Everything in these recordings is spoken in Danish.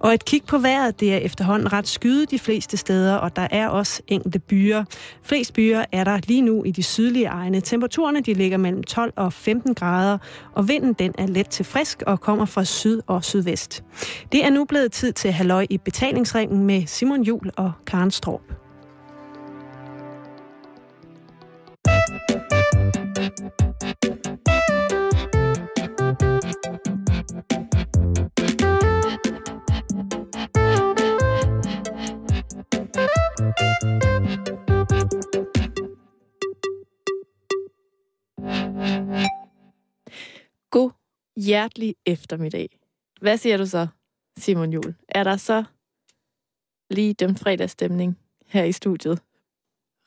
Og et kig på vejret, det er efterhånden ret skyde de fleste steder, og der er også enkelte byer. Flest byer er der lige nu i de sydlige egne. Temperaturerne de ligger mellem 12 og 15 grader, og vinden den er let til frisk og kommer fra syd og sydvest. Det er nu blevet tid til halløj i betalingsringen med Simon Jul og Karen Straub. Hjertelig eftermiddag. Hvad siger du så, Simon Jul? Er der så lige den fredagsstemning her i studiet?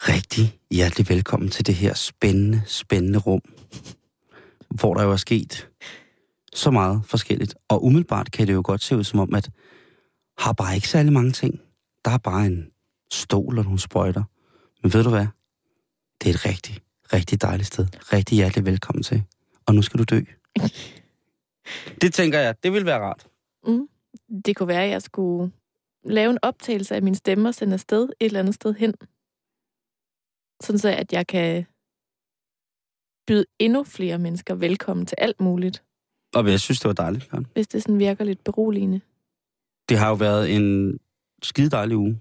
Rigtig hjertelig velkommen til det her spændende, spændende rum, hvor der jo er sket så meget forskelligt. Og umiddelbart kan det jo godt se ud som om, at har bare ikke særlig mange ting. Der er bare en stol og nogle sprøjter. Men ved du hvad? Det er et rigtig, rigtig dejligt sted. Rigtig hjertelig velkommen til. Og nu skal du dø. Det tænker jeg, det vil være rart. Mm. Det kunne være, at jeg skulle lave en optagelse af min stemme og sende afsted et eller andet sted hen. Sådan så, at jeg kan byde endnu flere mennesker velkommen til alt muligt, Og jeg synes, det var dejligt. Karen. hvis det sådan virker lidt beroligende. Det har jo været en skide dejlig uge.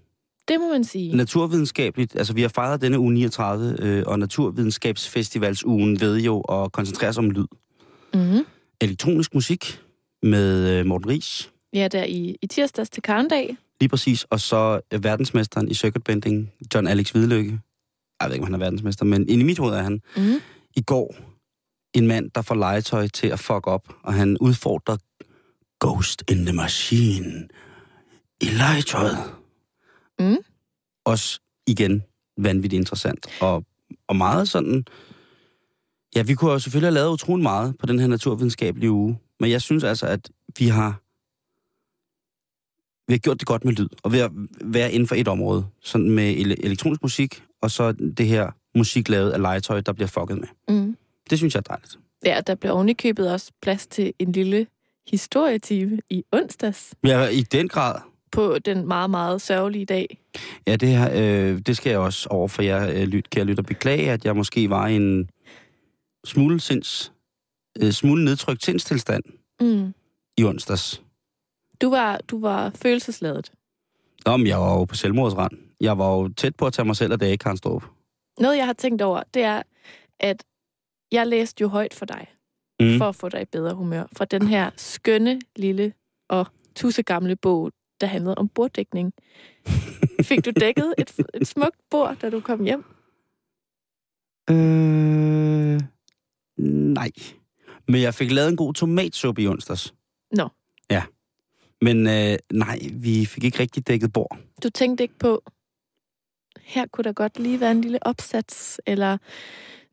Det må man sige. Naturvidenskabeligt, altså vi har fejret denne uge 39, øh, og Naturvidenskabsfestivalsugen ved jo at koncentrere sig om lyd. Mm-hmm. Elektronisk musik med øh, Morten Ries, Ja, der i, i tirsdags til Karndag. lige præcis, og så øh, verdensmesteren i circuitbending, John Alex Hvidlykke. Jeg ved ikke, om han er verdensmester, men i mit hoved er han. Mm-hmm. I går, en mand, der får legetøj til at fuck op, og han udfordrer Ghost in the Machine i legetøjet. Mm. Også igen vanvittigt interessant. Og, og meget sådan... Ja, vi kunne jo selvfølgelig have lavet utrolig meget på den her naturvidenskabelige uge, men jeg synes altså, at vi har vi har gjort det godt med lyd, og ved at være inden for et område, sådan med ele- elektronisk musik, og så det her musik lavet af legetøj, der bliver fucket med. Mm. Det synes jeg er dejligt. Ja, der blev ovenikøbet også plads til en lille historietime i onsdags Ja, i den grad. på den meget, meget sørgelige dag. Ja, det, her, øh, det skal jeg også over for jer, øh, lyt, kære lytter, beklage, at jeg måske var en smule, sinds, øh, smule nedtrykt sindstilstand Mm. i onsdags. Du var, du var følelsesladet. Nå, men jeg var jo på selvmordsrand. Jeg var jo tæt på at tage mig selv af dage, Karen Strup. Noget, jeg har tænkt over, det er, at jeg læste jo højt for dig, Mm. for at få dig i bedre humør, fra den her skønne, lille og tussegamle bog, der handlede om borddækning. Fik du dækket et, et smukt bord, da du kom hjem? Øh, nej. Men jeg fik lavet en god tomatsuppe i onsdags. Nå. Ja. Men øh, nej, vi fik ikke rigtig dækket bord. Du tænkte ikke på, her kunne der godt lige være en lille opsats, eller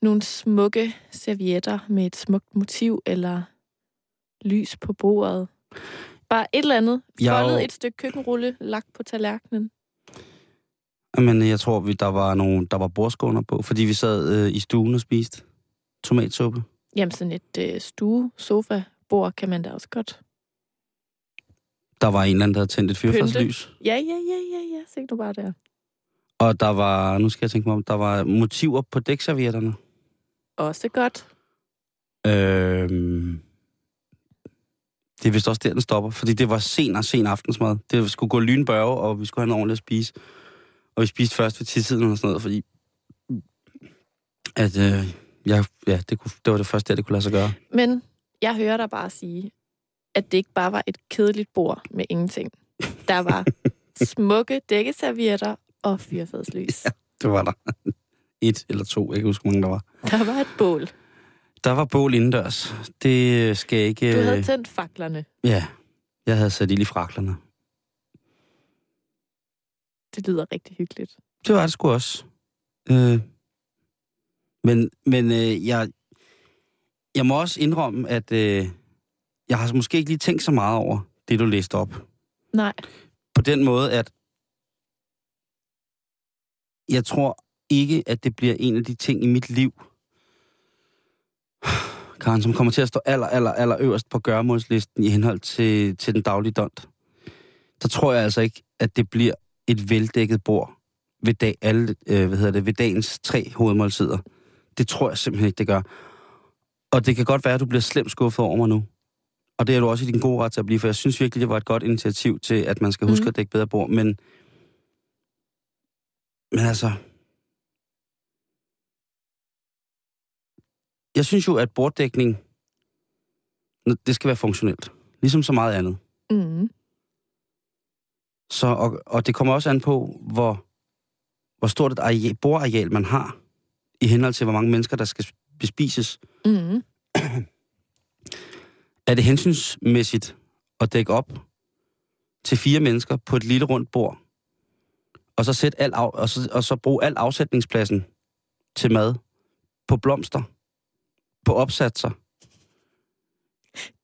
nogle smukke servietter med et smukt motiv, eller lys på bordet. Bare et eller andet. Foldet jo- et stykke køkkenrulle, lagt på tallerkenen. Men jeg tror, vi, der var nogle, der var bordskåner på, fordi vi sad øh, i stuen og spiste tomatsuppe. Jamen, sådan et øh, stue, sofa, bord kan man da også godt. Der var en eller anden, der havde tændt et fyrfadslys. Ja, ja, ja, ja, ja. Se du bare der. Og der var, nu skal jeg tænke mig om, der var motiver på dækservietterne. Også godt. Øhm, det er vist også der, den stopper, fordi det var sen og sen aftensmad. Det skulle gå lynbørge, og vi skulle have noget ordentligt at spise. Og vi spiste først ved tidssiden og sådan noget, fordi at, øh, jeg, ja, det, kunne, det var det første, det kunne lade sig gøre. Men jeg hører dig bare sige, at det ikke bare var et kedeligt bord med ingenting. Der var smukke dækkeservietter og fyrfadslys. Ja. Det var der. Et eller to, jeg kan huske, hvor mange der var. Der var et bål. Der var bål indendørs. Det skal ikke... Du havde øh, tændt faklerne. Ja, jeg havde sat ild i fraklerne. Det lyder rigtig hyggeligt. Det var det sgu også. Øh, men men øh, jeg, jeg må også indrømme, at øh, jeg har måske ikke lige tænkt så meget over det, du læste op. Nej. På den måde, at jeg tror ikke, at det bliver en af de ting i mit liv, Karen, som kommer til at stå aller, aller, aller øverst på gørmålslisten i henhold til, til den daglige dont. så tror jeg altså ikke, at det bliver et veldækket bord ved, dag, alle, øh, hvad hedder det, ved dagens tre hovedmåltider. Det tror jeg simpelthen ikke, det gør. Og det kan godt være, at du bliver slemt skuffet over mig nu. Og det er du også i din gode ret til at blive, for jeg synes virkelig, det var et godt initiativ til, at man skal huske mm. at dække bedre bord. Men, men altså... Jeg synes jo, at borddækning, det skal være funktionelt. Ligesom så meget andet. Mm. Så, og, og det kommer også an på, hvor, hvor stort et areal, bordareal man har, i henhold til, hvor mange mennesker, der skal bespises. Mm. Er det hensynsmæssigt at dække op til fire mennesker på et lille rundt bord, og så, sæt al af, og så, og så bruge al afsætningspladsen til mad på blomster, på opsatser?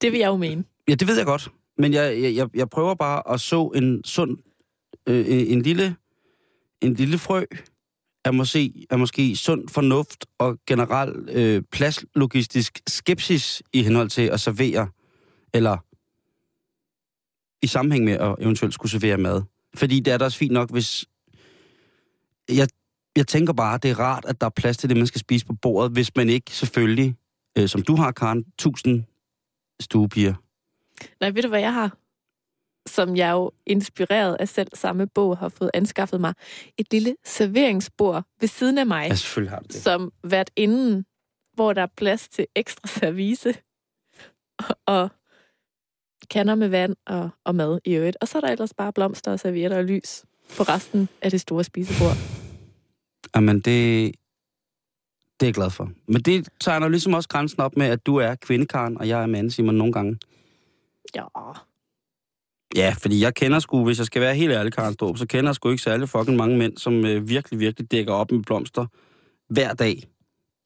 Det vil jeg jo mene. Ja, det ved jeg godt. Men jeg, jeg, jeg prøver bare at så en sund, øh, en lille, en lille frø er måske, er måske sund fornuft og generel øh, pladslogistisk skepsis i henhold til at servere, eller i sammenhæng med at eventuelt skulle servere mad. Fordi det er da også fint nok, hvis... Jeg, jeg tænker bare, det er rart, at der er plads til det, man skal spise på bordet, hvis man ikke selvfølgelig, øh, som du har, Karen, tusind stuepiger. Nej, ved du, hvad jeg har? Som jeg jo inspireret af selv samme bog har fået anskaffet mig. Et lille serveringsbord ved siden af mig. Ja, selvfølgelig har det. Som hvert inden, hvor der er plads til ekstra service. Og, og kander med vand og, og mad i øvrigt. Og så er der ellers bare blomster og servietter og lys på resten af det store spisebord. Jamen, det, det er jeg glad for. Men det tegner ligesom også grænsen op med, at du er kvindekaren, og jeg er mand, Simon, nogle gange. Ja. Ja, fordi jeg kender sgu, hvis jeg skal være helt ærlig, Karen Strup, så kender jeg sgu ikke særlig fucking mange mænd, som øh, virkelig, virkelig dækker op med blomster hver dag,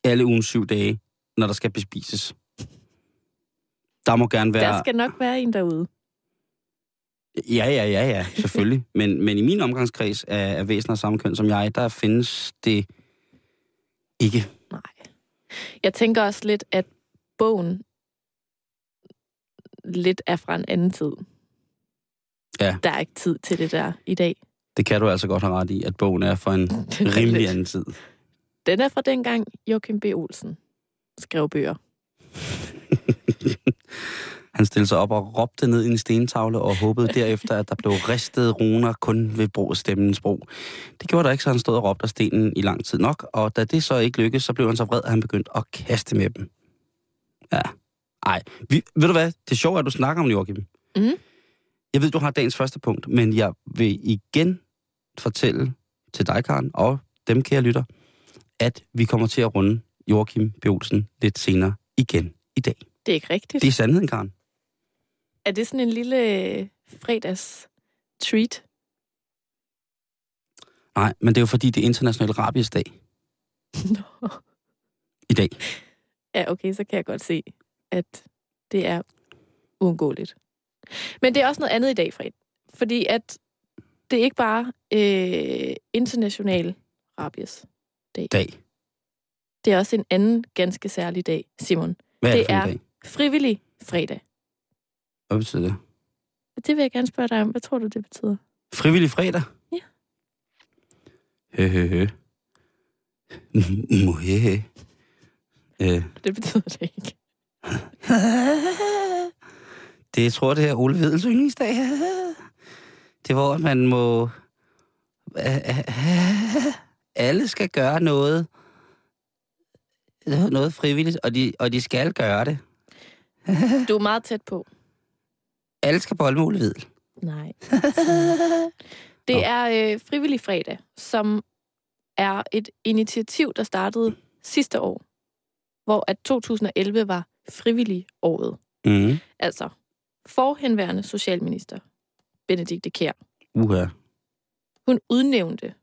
alle ugen syv dage, når der skal bespises. Der må gerne være... Der skal nok være en derude. Ja, ja, ja, ja, selvfølgelig. men, men i min omgangskreds af, af væsener af samme køn som jeg, der findes det ikke. Nej. Jeg tænker også lidt, at bogen lidt er fra en anden tid. Ja. Der er ikke tid til det der i dag. Det kan du altså godt have ret i, at bogen er fra en rimelig lidt. anden tid. Den er fra dengang Joachim B. Olsen skrev bøger. Han stillede sig op og råbte ned i en stentavle og håbede derefter, at der blev ristet runer kun ved brug af stemmens brug. Det gjorde der ikke, så han stod og råbte af stenen i lang tid nok, og da det så ikke lykkedes, så blev han så vred, at han begyndte at kaste med dem. Ja. Ej, vi, ved du hvad? Det er sjovt, at du snakker om Joachim. Mm. Jeg ved, du har dagens første punkt, men jeg vil igen fortælle til dig, Karen, og dem, kære lytter, at vi kommer til at runde Joachim B. Olsen lidt senere igen i dag. Det er ikke rigtigt. Det er sandheden, Karen. Er det sådan en lille fredags treat? Nej, men det er jo fordi, det er international rabiesdag. Nå. I dag. Ja, okay, så kan jeg godt se, at det er uundgåeligt. Men det er også noget andet i dag, Fred. Fordi at det er ikke bare øh, international rabies dag. Dag. Det er også en anden ganske særlig dag, Simon. Hvad er det det er dag? frivillig fredag. Hvad betyder det? Det vil jeg gerne spørge dig om. Hvad tror du, det betyder? Frivillig fredag? Ja. Hø, hø, hø. Mohehe. Øh, Det betyder det ikke. det jeg tror det er Ole Vedels yndlingsdag. Det er, hvor man må... Alle skal gøre noget. Noget frivilligt, og de, og de skal gøre det. Du er meget tæt på. Alle skal bolle med Ole Vedel. Nej. Det er øh, frivillig fredag, som er et initiativ, der startede sidste år, hvor at 2011 var frivillig året. Mm. Altså, forhenværende socialminister, Benedikte Kjær, Uha. hun udnævnte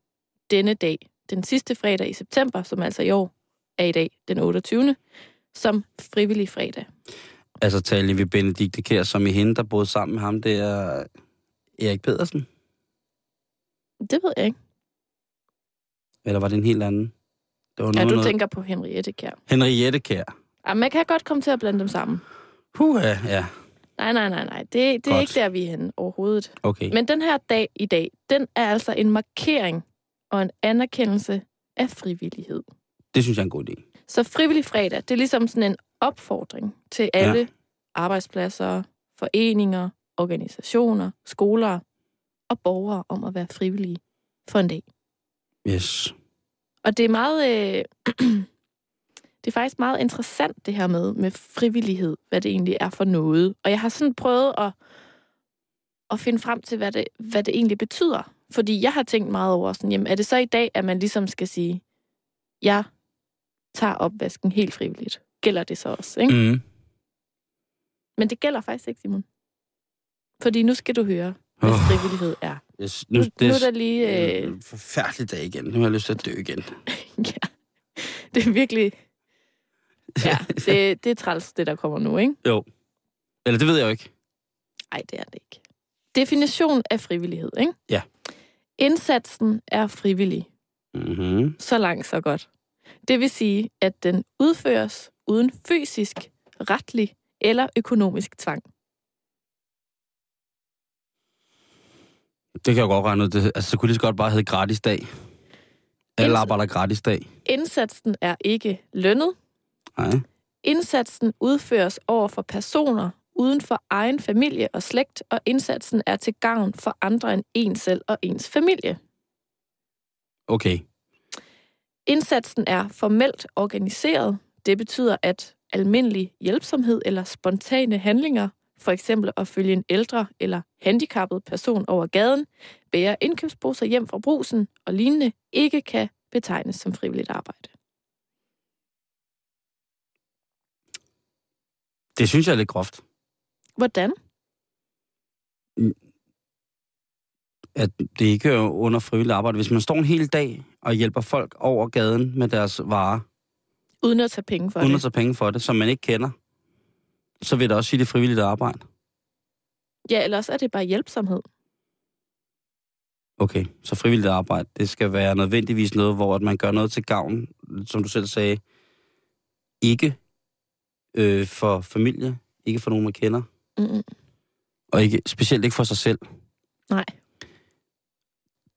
denne dag, den sidste fredag i september, som altså i år er i dag, den 28., som frivillig fredag. Altså taler vi Benedikte Kjær, som i hende, der boede sammen med ham, det er Erik Pedersen? Det ved jeg ikke. Eller var det en helt anden? Det var Ja, noget, du noget... tænker på Henriette Kjær. Henriette Kjær. Ja, man kan godt komme til at blande dem sammen. Huha, ja. Nej, nej, nej, nej. Det, det er ikke der, vi er henne overhovedet. Okay. Men den her dag i dag, den er altså en markering og en anerkendelse af frivillighed. Det synes jeg er en god idé. Så frivillig fredag, det er ligesom sådan en opfordring til alle ja. arbejdspladser, foreninger, organisationer, skoler og borgere om at være frivillige for en dag. Yes. Og det er meget... Øh, det er faktisk meget interessant, det her med, med frivillighed, hvad det egentlig er for noget. Og jeg har sådan prøvet at, at finde frem til, hvad det, hvad det egentlig betyder. Fordi jeg har tænkt meget over sådan, jamen er det så i dag, at man ligesom skal sige, jeg tager opvasken helt frivilligt. Gælder det så også, ikke? Mm. Men det gælder faktisk ikke, Simon. Fordi nu skal du høre, hvad Åh. frivillighed er. Yes. Nu, Nu, nu er der lige... det Øh, en forfærdelig dag igen. Nu har jeg lyst til at dø igen. ja, det er virkelig... Ja, det, det er træls, det der kommer nu, ikke? Jo. Eller det ved jeg jo ikke. Nej, det er det ikke. Definition af frivillighed, ikke? Ja. Indsatsen er frivillig. Mm-hmm. Så langt, så godt. Det vil sige, at den udføres uden fysisk, retlig eller økonomisk tvang. Det kan jeg godt regne ud. Det, altså, så kunne det så godt bare hedde gratis dag. Alle Inds- arbejder gratis dag. Indsatsen er ikke lønnet. Nej. Indsatsen udføres over for personer uden for egen familie og slægt, og indsatsen er til gavn for andre end en selv og ens familie. Okay. Indsatsen er formelt organiseret. Det betyder, at almindelig hjælpsomhed eller spontane handlinger, for eksempel at følge en ældre eller handicappet person over gaden, bære indkøbsposer hjem fra brusen og lignende, ikke kan betegnes som frivilligt arbejde. Det synes jeg er lidt groft. Hvordan? At det ikke er under frivilligt arbejde. Hvis man står en hel dag og hjælper folk over gaden med deres varer, Uden at tage penge for uden det. at tage penge for det, som man ikke kender, så vil det også sige, det er frivilligt arbejde. Ja, ellers er det bare hjælpsomhed. Okay, så frivilligt arbejde, det skal være nødvendigvis noget, hvor at man gør noget til gavn, som du selv sagde, ikke øh, for familie, ikke for nogen, man kender, Mm-mm. og ikke, specielt ikke for sig selv. Nej.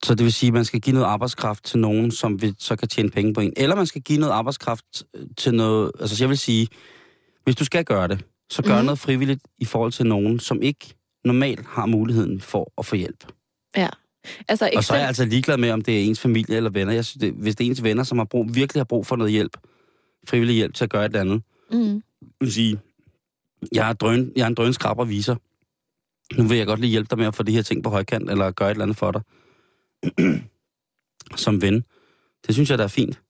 Så det vil sige, at man skal give noget arbejdskraft til nogen, som vi så kan tjene penge på en. Eller man skal give noget arbejdskraft øh, til noget... Altså jeg vil sige, hvis du skal gøre det, så gør mm. noget frivilligt i forhold til nogen, som ikke normalt har muligheden for at få hjælp. Altså, Og så er jeg altså ligeglad med, om det er ens familie eller venner. Jeg synes, det, hvis det er ens venner, som har brug, virkelig har brug for noget hjælp, frivillig hjælp til at gøre et eller andet. mm, vil sige, jeg er, drøn, jeg er en drønskrab og viser. Nu vil jeg godt lige hjælpe dig med at få de her ting på højkant, eller gøre et eller andet for dig. Som ven. Det synes jeg, der er fint.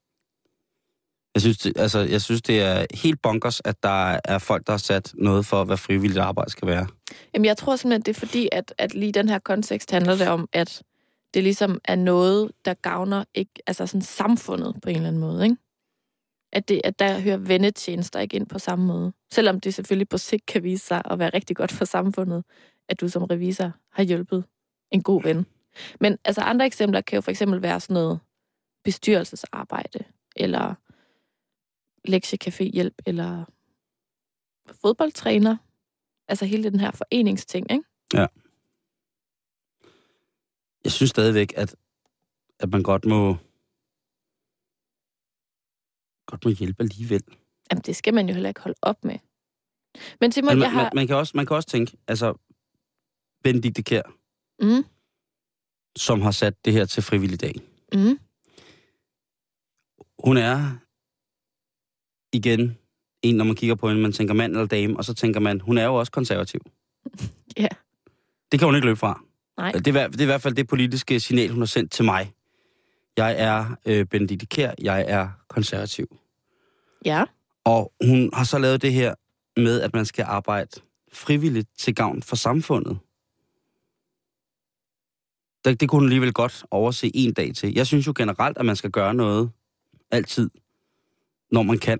Jeg synes, det, altså, jeg synes, det er helt bonkers, at der er folk, der har sat noget for, hvad frivilligt arbejde skal være. jamen, jeg tror simpelthen, det er fordi, at, at lige i den her kontekst handler det om, at det ligesom er noget, der gavner ikke, altså sådan samfundet på en eller anden måde, ikke? At, det, at der hører vennetjenester ikke ind på samme måde. Selvom det selvfølgelig på sigt kan vise sig at være rigtig godt for samfundet, at du som revisor har hjulpet en god ven. Men altså andre eksempler kan jo for eksempel være sådan noget bestyrelsesarbejde, eller lektiecaféhjælp, eller fodboldtræner. Altså hele den her foreningsting, ikke? Ja. Jeg synes stadigvæk, at, at man godt må, godt må hjælpe alligevel. Jamen, det skal man jo heller ikke holde op med. Men Simon, Men jeg man, har... man, man, kan også, man kan også tænke, altså, Benedikte Kjær, Mm, som har sat det her til frivillig dag. mm, Hun er igen en, når man kigger på hende, man tænker mand eller dame, og så tænker man, hun er jo også konservativ. Ja. Det kan hun ikke løbe fra. Nej. Det er, det er i hvert fald det politiske signal, hun har sendt til mig. Jeg er øh, Benedikte Kjær, jeg er konservativ. Ja. Og hun har så lavet det her med, at man skal arbejde frivilligt til gavn for samfundet. Det, det kunne hun alligevel godt overse en dag til. Jeg synes jo generelt, at man skal gøre noget altid, når man kan,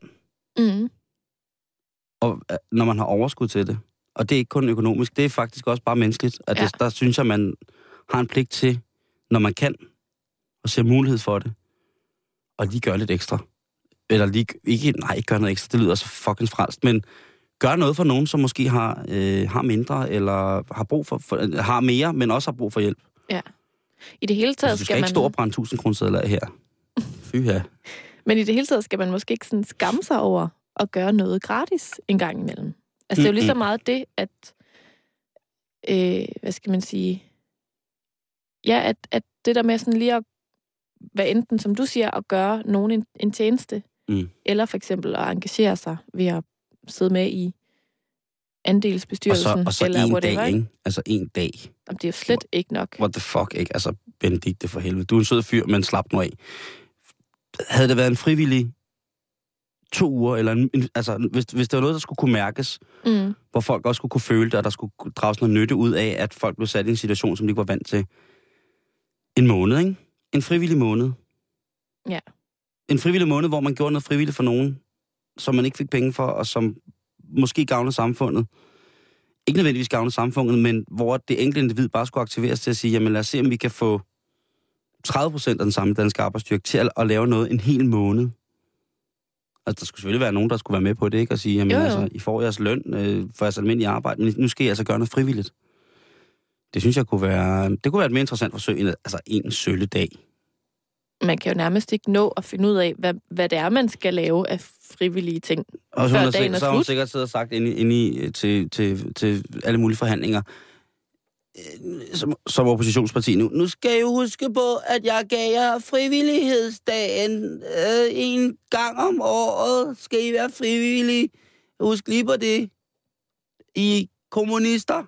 Mm, og øh, når man har overskud til det. Og det er ikke kun økonomisk, det er faktisk også bare menneskeligt. At Ja. ja. det, der synes jeg, man har en pligt til, når man kan, og ser mulighed for det, og lige gøre lidt ekstra. Eller lige, ikke, nej, ikke gøre noget ekstra, det lyder så fucking frelst, men gøre noget for nogen, som måske har, øh, har mindre, eller har brug for, for, har mere, men også har brug for hjælp. Ja. I det hele taget Altså, du skal, skal ikke man... stå og brænde 1000 kroner af her. Fy ja. Men i det hele taget skal man måske ikke sådan skamme sig over at gøre noget gratis en gang imellem. Altså, det er jo lige så meget det, at... Øh, hvad skal man sige? Ja, at, at det der med sådan lige at... Hvad enten, som du siger, at gøre nogen en, en tjeneste, Mm. eller for eksempel at engagere sig ved at sidde med i Og andelsbestyrelsen, så, og så eller en whatever, dag, ikke? Altså en dag. Jamen, det er jo slet ikke nok. What the fuck, ikke? Altså, Benedikte for helvede. Du er en sød fyr, men slap nu af. Havde det været en frivillig to uger, eller en, en, altså, hvis, hvis det var noget, der skulle kunne mærkes, Mm. hvor folk også skulle kunne føle det, og der skulle drages noget nytte ud af, at folk blev sat i en situation, som de ikke var vant til. En måned, ikke? En frivillig måned. Ja. En frivillig måned, hvor man gjorde noget frivilligt for nogen, som man ikke fik penge for, og som måske gavnede samfundet. Ikke nødvendigvis gavnede samfundet, men hvor det enkelte individ bare skulle aktiveres til at sige, jamen lad os se, om vi kan få 30 procent af den samme danske arbejdsstyrke til at, at lave noget en hel måned. Altså, der skulle selvfølgelig være nogen, der skulle være med på det, ikke? Og sige, jamen Jo, jo. altså, I får jeres løn øh, for jeres almindelige arbejde, men nu skal I altså gøre noget frivilligt. Det synes jeg kunne være, det kunne være et mere interessant forsøg end altså en sølle dag. Man kan jo nærmest ikke nå at finde ud af, hvad, hvad det er, man skal lave af frivillige ting. Og så, hun dagen er så har hun sikkert siddet og sagt inde, i- inde i, øh, til, til, til alle mulige forhandlinger, øh, som, som oppositionsparti nu. Nu skal I jo huske på, at jeg gav jer frivillighedsdagen øh, en gang om året. Skal I være frivillige? Husk lige på det. I kommunister.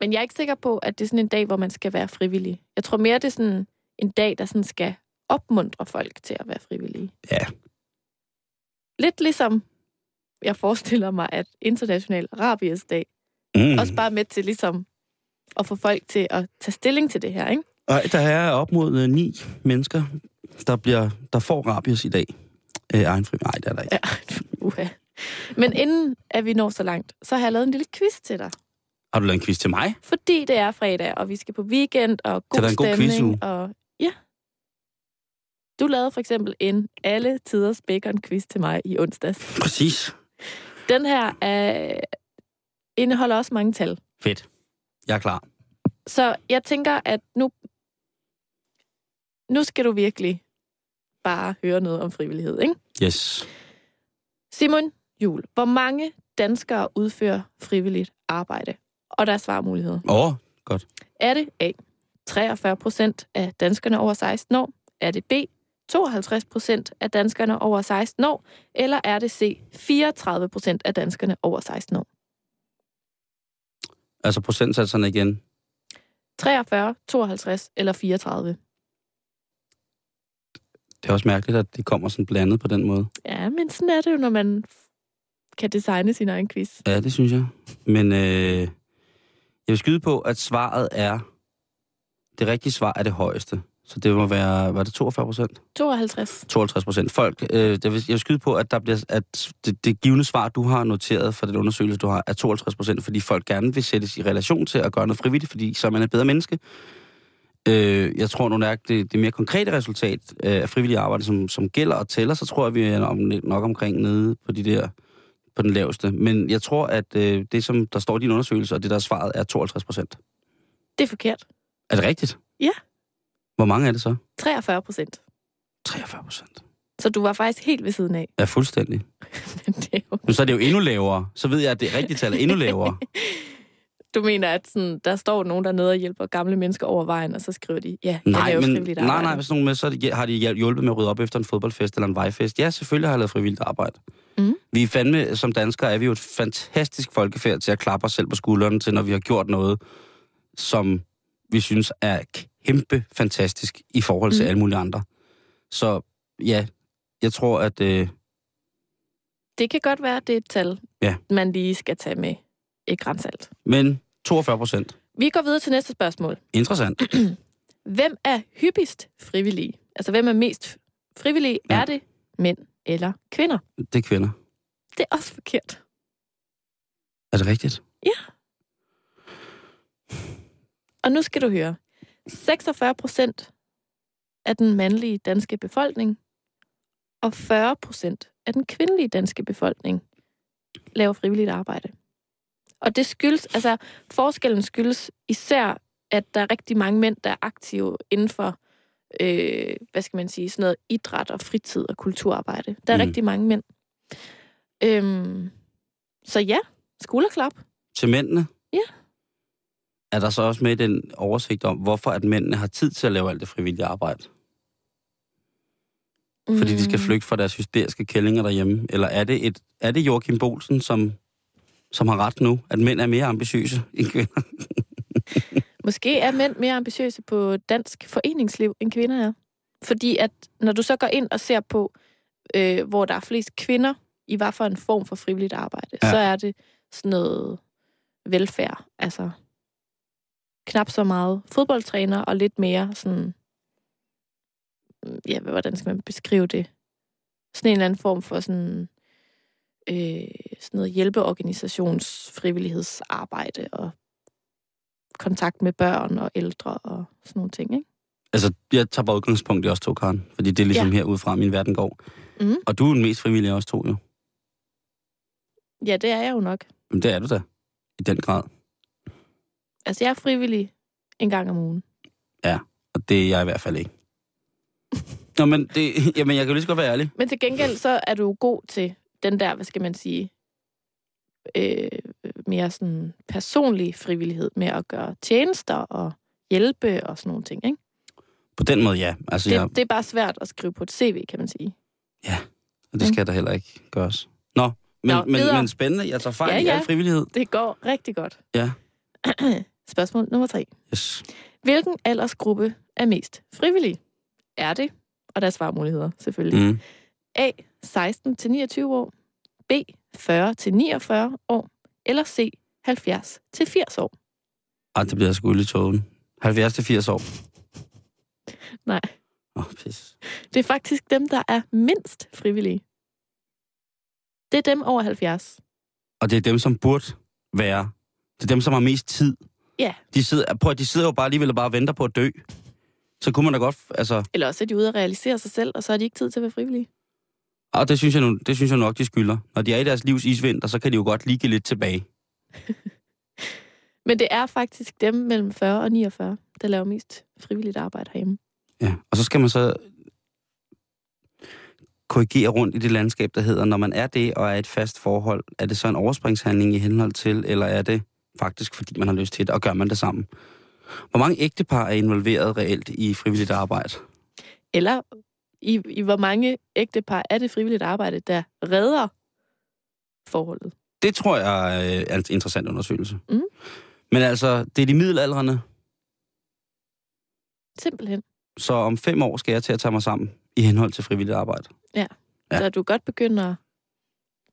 Men jeg er ikke sikker på, at det er sådan en dag, hvor man skal være frivillig. Jeg tror mere, det er sådan en dag, der sådan skal opmuntre folk til at være frivillige. Ja. Lidt ligesom jeg forestiller mig, at International Rabies Dag Mm. også bare med til ligesom at få folk til at tage stilling til det her, ikke? Og der er op mod øh, ni mennesker, der, bliver, der får rabies i dag. Øh, egen fri. Nej, det er der ikke. Ja, uha. Men inden at vi når så langt, så har jeg lavet en lille quiz til dig. Har du lavet en quiz til mig? Fordi det er fredag, og vi skal på weekend, og god Så der er en god stemning. quizuge. og. Du lavede for eksempel en alle tiders bacon-quiz til mig i onsdags. Præcis. Den her er, indeholder også mange tal. Fedt. Jeg er klar. Så jeg tænker, at nu, nu skal du virkelig bare høre noget om frivillighed, ikke? Yes. Simon Jul, hvor mange danskere udfører frivilligt arbejde? Og der er svarmuligheder. Åh, oh, godt. Er det A. 43 procent af danskerne over 16 år? Er det B. 52 procent af danskerne over 16 år? Eller er det C. 34 procent af danskerne over 16 år? Altså procentsatserne igen. 43, 52 eller 34? Det er også mærkeligt, at de kommer sådan blandet på den måde. Ja, men sådan er det jo, når man kan designe sin egen quiz. Ja, det synes jeg. Men øh, jeg vil skyde på, at svaret er... Det rigtige svar er det højeste. Så det må være... Var det 42 procent? 52. 52 procent. Folk, øh, det vil, jeg vil skyde på, at, der bliver, at det, det givende svar, du har noteret for den undersøgelse, du har, er 52 procent, fordi folk gerne vil sættes i relation til at gøre noget frivilligt, fordi så er man et bedre menneske. Øh, jeg tror nu nok, det, det mere konkrete resultat øh, af frivillig arbejde, som, som gælder og tæller, så tror jeg, vi er om, nok omkring nede på de der på den laveste. Men jeg tror, at øh, det, som der står i din undersøgelse, og det, der er svaret, er 52 procent. Det er forkert. Er det rigtigt? Ja. Hvor mange er det så? 43 procent. 43 procent. Så du var faktisk helt ved siden af. Ja, fuldstændig. Men det er jo... Men så er det jo endnu lavere. Så ved jeg, at det rigtige tal er endnu lavere. Du mener, at sådan, der står nogen dernede og hjælper gamle mennesker over vejen, og så skriver de, ja, jeg Nej, laver men, frivilligt nej, arbejde. nej, hvis nogen med, så har de hjulpet med at rydde op efter en fodboldfest eller en vejfest. Ja, selvfølgelig har jeg lavet frivilligt arbejde. Mhm. Vi er fandme, som danskere, er vi jo et fantastisk folkefærd til at klappe os selv på skuldrene til, når vi har gjort noget, som vi synes er kæmpe fantastisk i forhold til Mhm. alle mulige andre. Så ja, jeg tror, at... Øh, Det kan godt være, at det er et tal, Ja. man lige skal tage med et grænsalt. men 42 procent. Vi går videre til næste spørgsmål. Interessant. Hvem er hyppigst frivillige? Altså, hvem er mest frivillige? Ja. Er det mænd eller kvinder? Det er kvinder. Det er også forkert. Er det rigtigt? Og nu skal du høre. 46 procent af den mandlige danske befolkning og 40 procent af den kvindelige danske befolkning laver frivilligt arbejde. Og det skyldes, altså forskellen skyldes især, at der er rigtig mange mænd, der er aktive inden for, øh, hvad skal man sige, sådan noget idræt og fritid og kulturarbejde. Der er Mm. rigtig mange mænd. Øhm, så ja, skulderklap. Til mændene? Ja. Er der så også med den oversigt om, hvorfor at mændene har tid til at lave alt det frivillige arbejde? Fordi de skal Mm. flygte fra deres hysteriske kællinger derhjemme? Eller er det, et, er det Joachim Bolsen, som, som har ret nu, at mænd er mere ambitiøse end kvinder? Måske er mænd mere ambitiøse på dansk foreningsliv, end kvinder er. Fordi at når du så går ind og ser på, øh, hvor der er flest kvinder, i hvad for en form for frivilligt arbejde, ja. så er det sådan noget velfærd. Altså knap så meget fodboldtræner, og lidt mere sådan... Ja, hvordan skal man beskrive det? Sådan en eller anden form for sådan... Øh, sådan noget hjælpeorganisations frivillighedsarbejde og kontakt med børn og ældre og sådan nogle ting, ikke? Altså, jeg tager bare udgangspunkt i os to, Karen. Fordi det er ligesom ja. Herudfra, min verden går. Mhm. Og du er den mest frivillige af os to, jo. Ja, det er jeg jo nok. Men det er du da. I den grad. Altså, jeg er frivillig en gang om ugen. Og det er jeg i hvert fald ikke. Nå, men det, jamen, jeg kan jo lige så godt være ærlig. Men til gengæld, så er du god til den der, hvad skal man sige, øh, mere sådan personlig frivillighed med at gøre tjenester og hjælpe og sådan nogle ting, ikke? På den måde, ja. Altså, Det, jeg, det er bare svært at skrive på et CV, kan man sige. og det skal der heller ikke gøres. Nå, men, Nå, men, men spændende. Jeg tager fejl Ja, i ja. al frivillighed. Det går rigtig godt. Ja. Spørgsmål nummer tre. Yes. Hvilken aldersgruppe er mest frivillig? Er det, og der er svarmuligheder selvfølgelig, Mm. A. 16-29 år, B. 40-49 år, eller C. 70-80 år? Ej, det bliver sgu lidt togen. 70 til 80 år. Nej. Åh, oh, pis. Det er faktisk dem, der er mindst frivillige. Det er dem over 70. Og det er dem, som burde være. Det er dem, som har mest tid. Ja. De sidder, prøv, de sidder jo bare alligevel og bare venter på at dø. Så kunne man da godt, altså... Eller også er de ude at realisere sig selv, og så har de ikke tid til at være frivillige. Og det synes, jeg nu, det synes jeg nok, de skylder. Når de er i deres livs isvinter, så kan de jo godt lige give lidt tilbage. Men det er faktisk dem mellem 40 og 49, der laver mest frivilligt arbejde herhjemme. Ja. Og så skal man så korrigere rundt i det landskab, der hedder, når man er det og er et fast forhold, er det så en overspringshandling i henhold til, eller er det faktisk, fordi man har lyst til det, og gør man det sammen? Hvor mange ægtepar er involveret reelt i frivilligt arbejde? Eller i, i hvor mange ægtepar er det frivilligt arbejde, der redder forholdet? Det tror jeg øh, er en interessant undersøgelse. Mhm. Men altså, det er de middelaldrende, Simpelthen. så om fem år skal jeg til at tage mig sammen i henhold til frivilligt arbejde. Ja. Ja. Så du godt begynder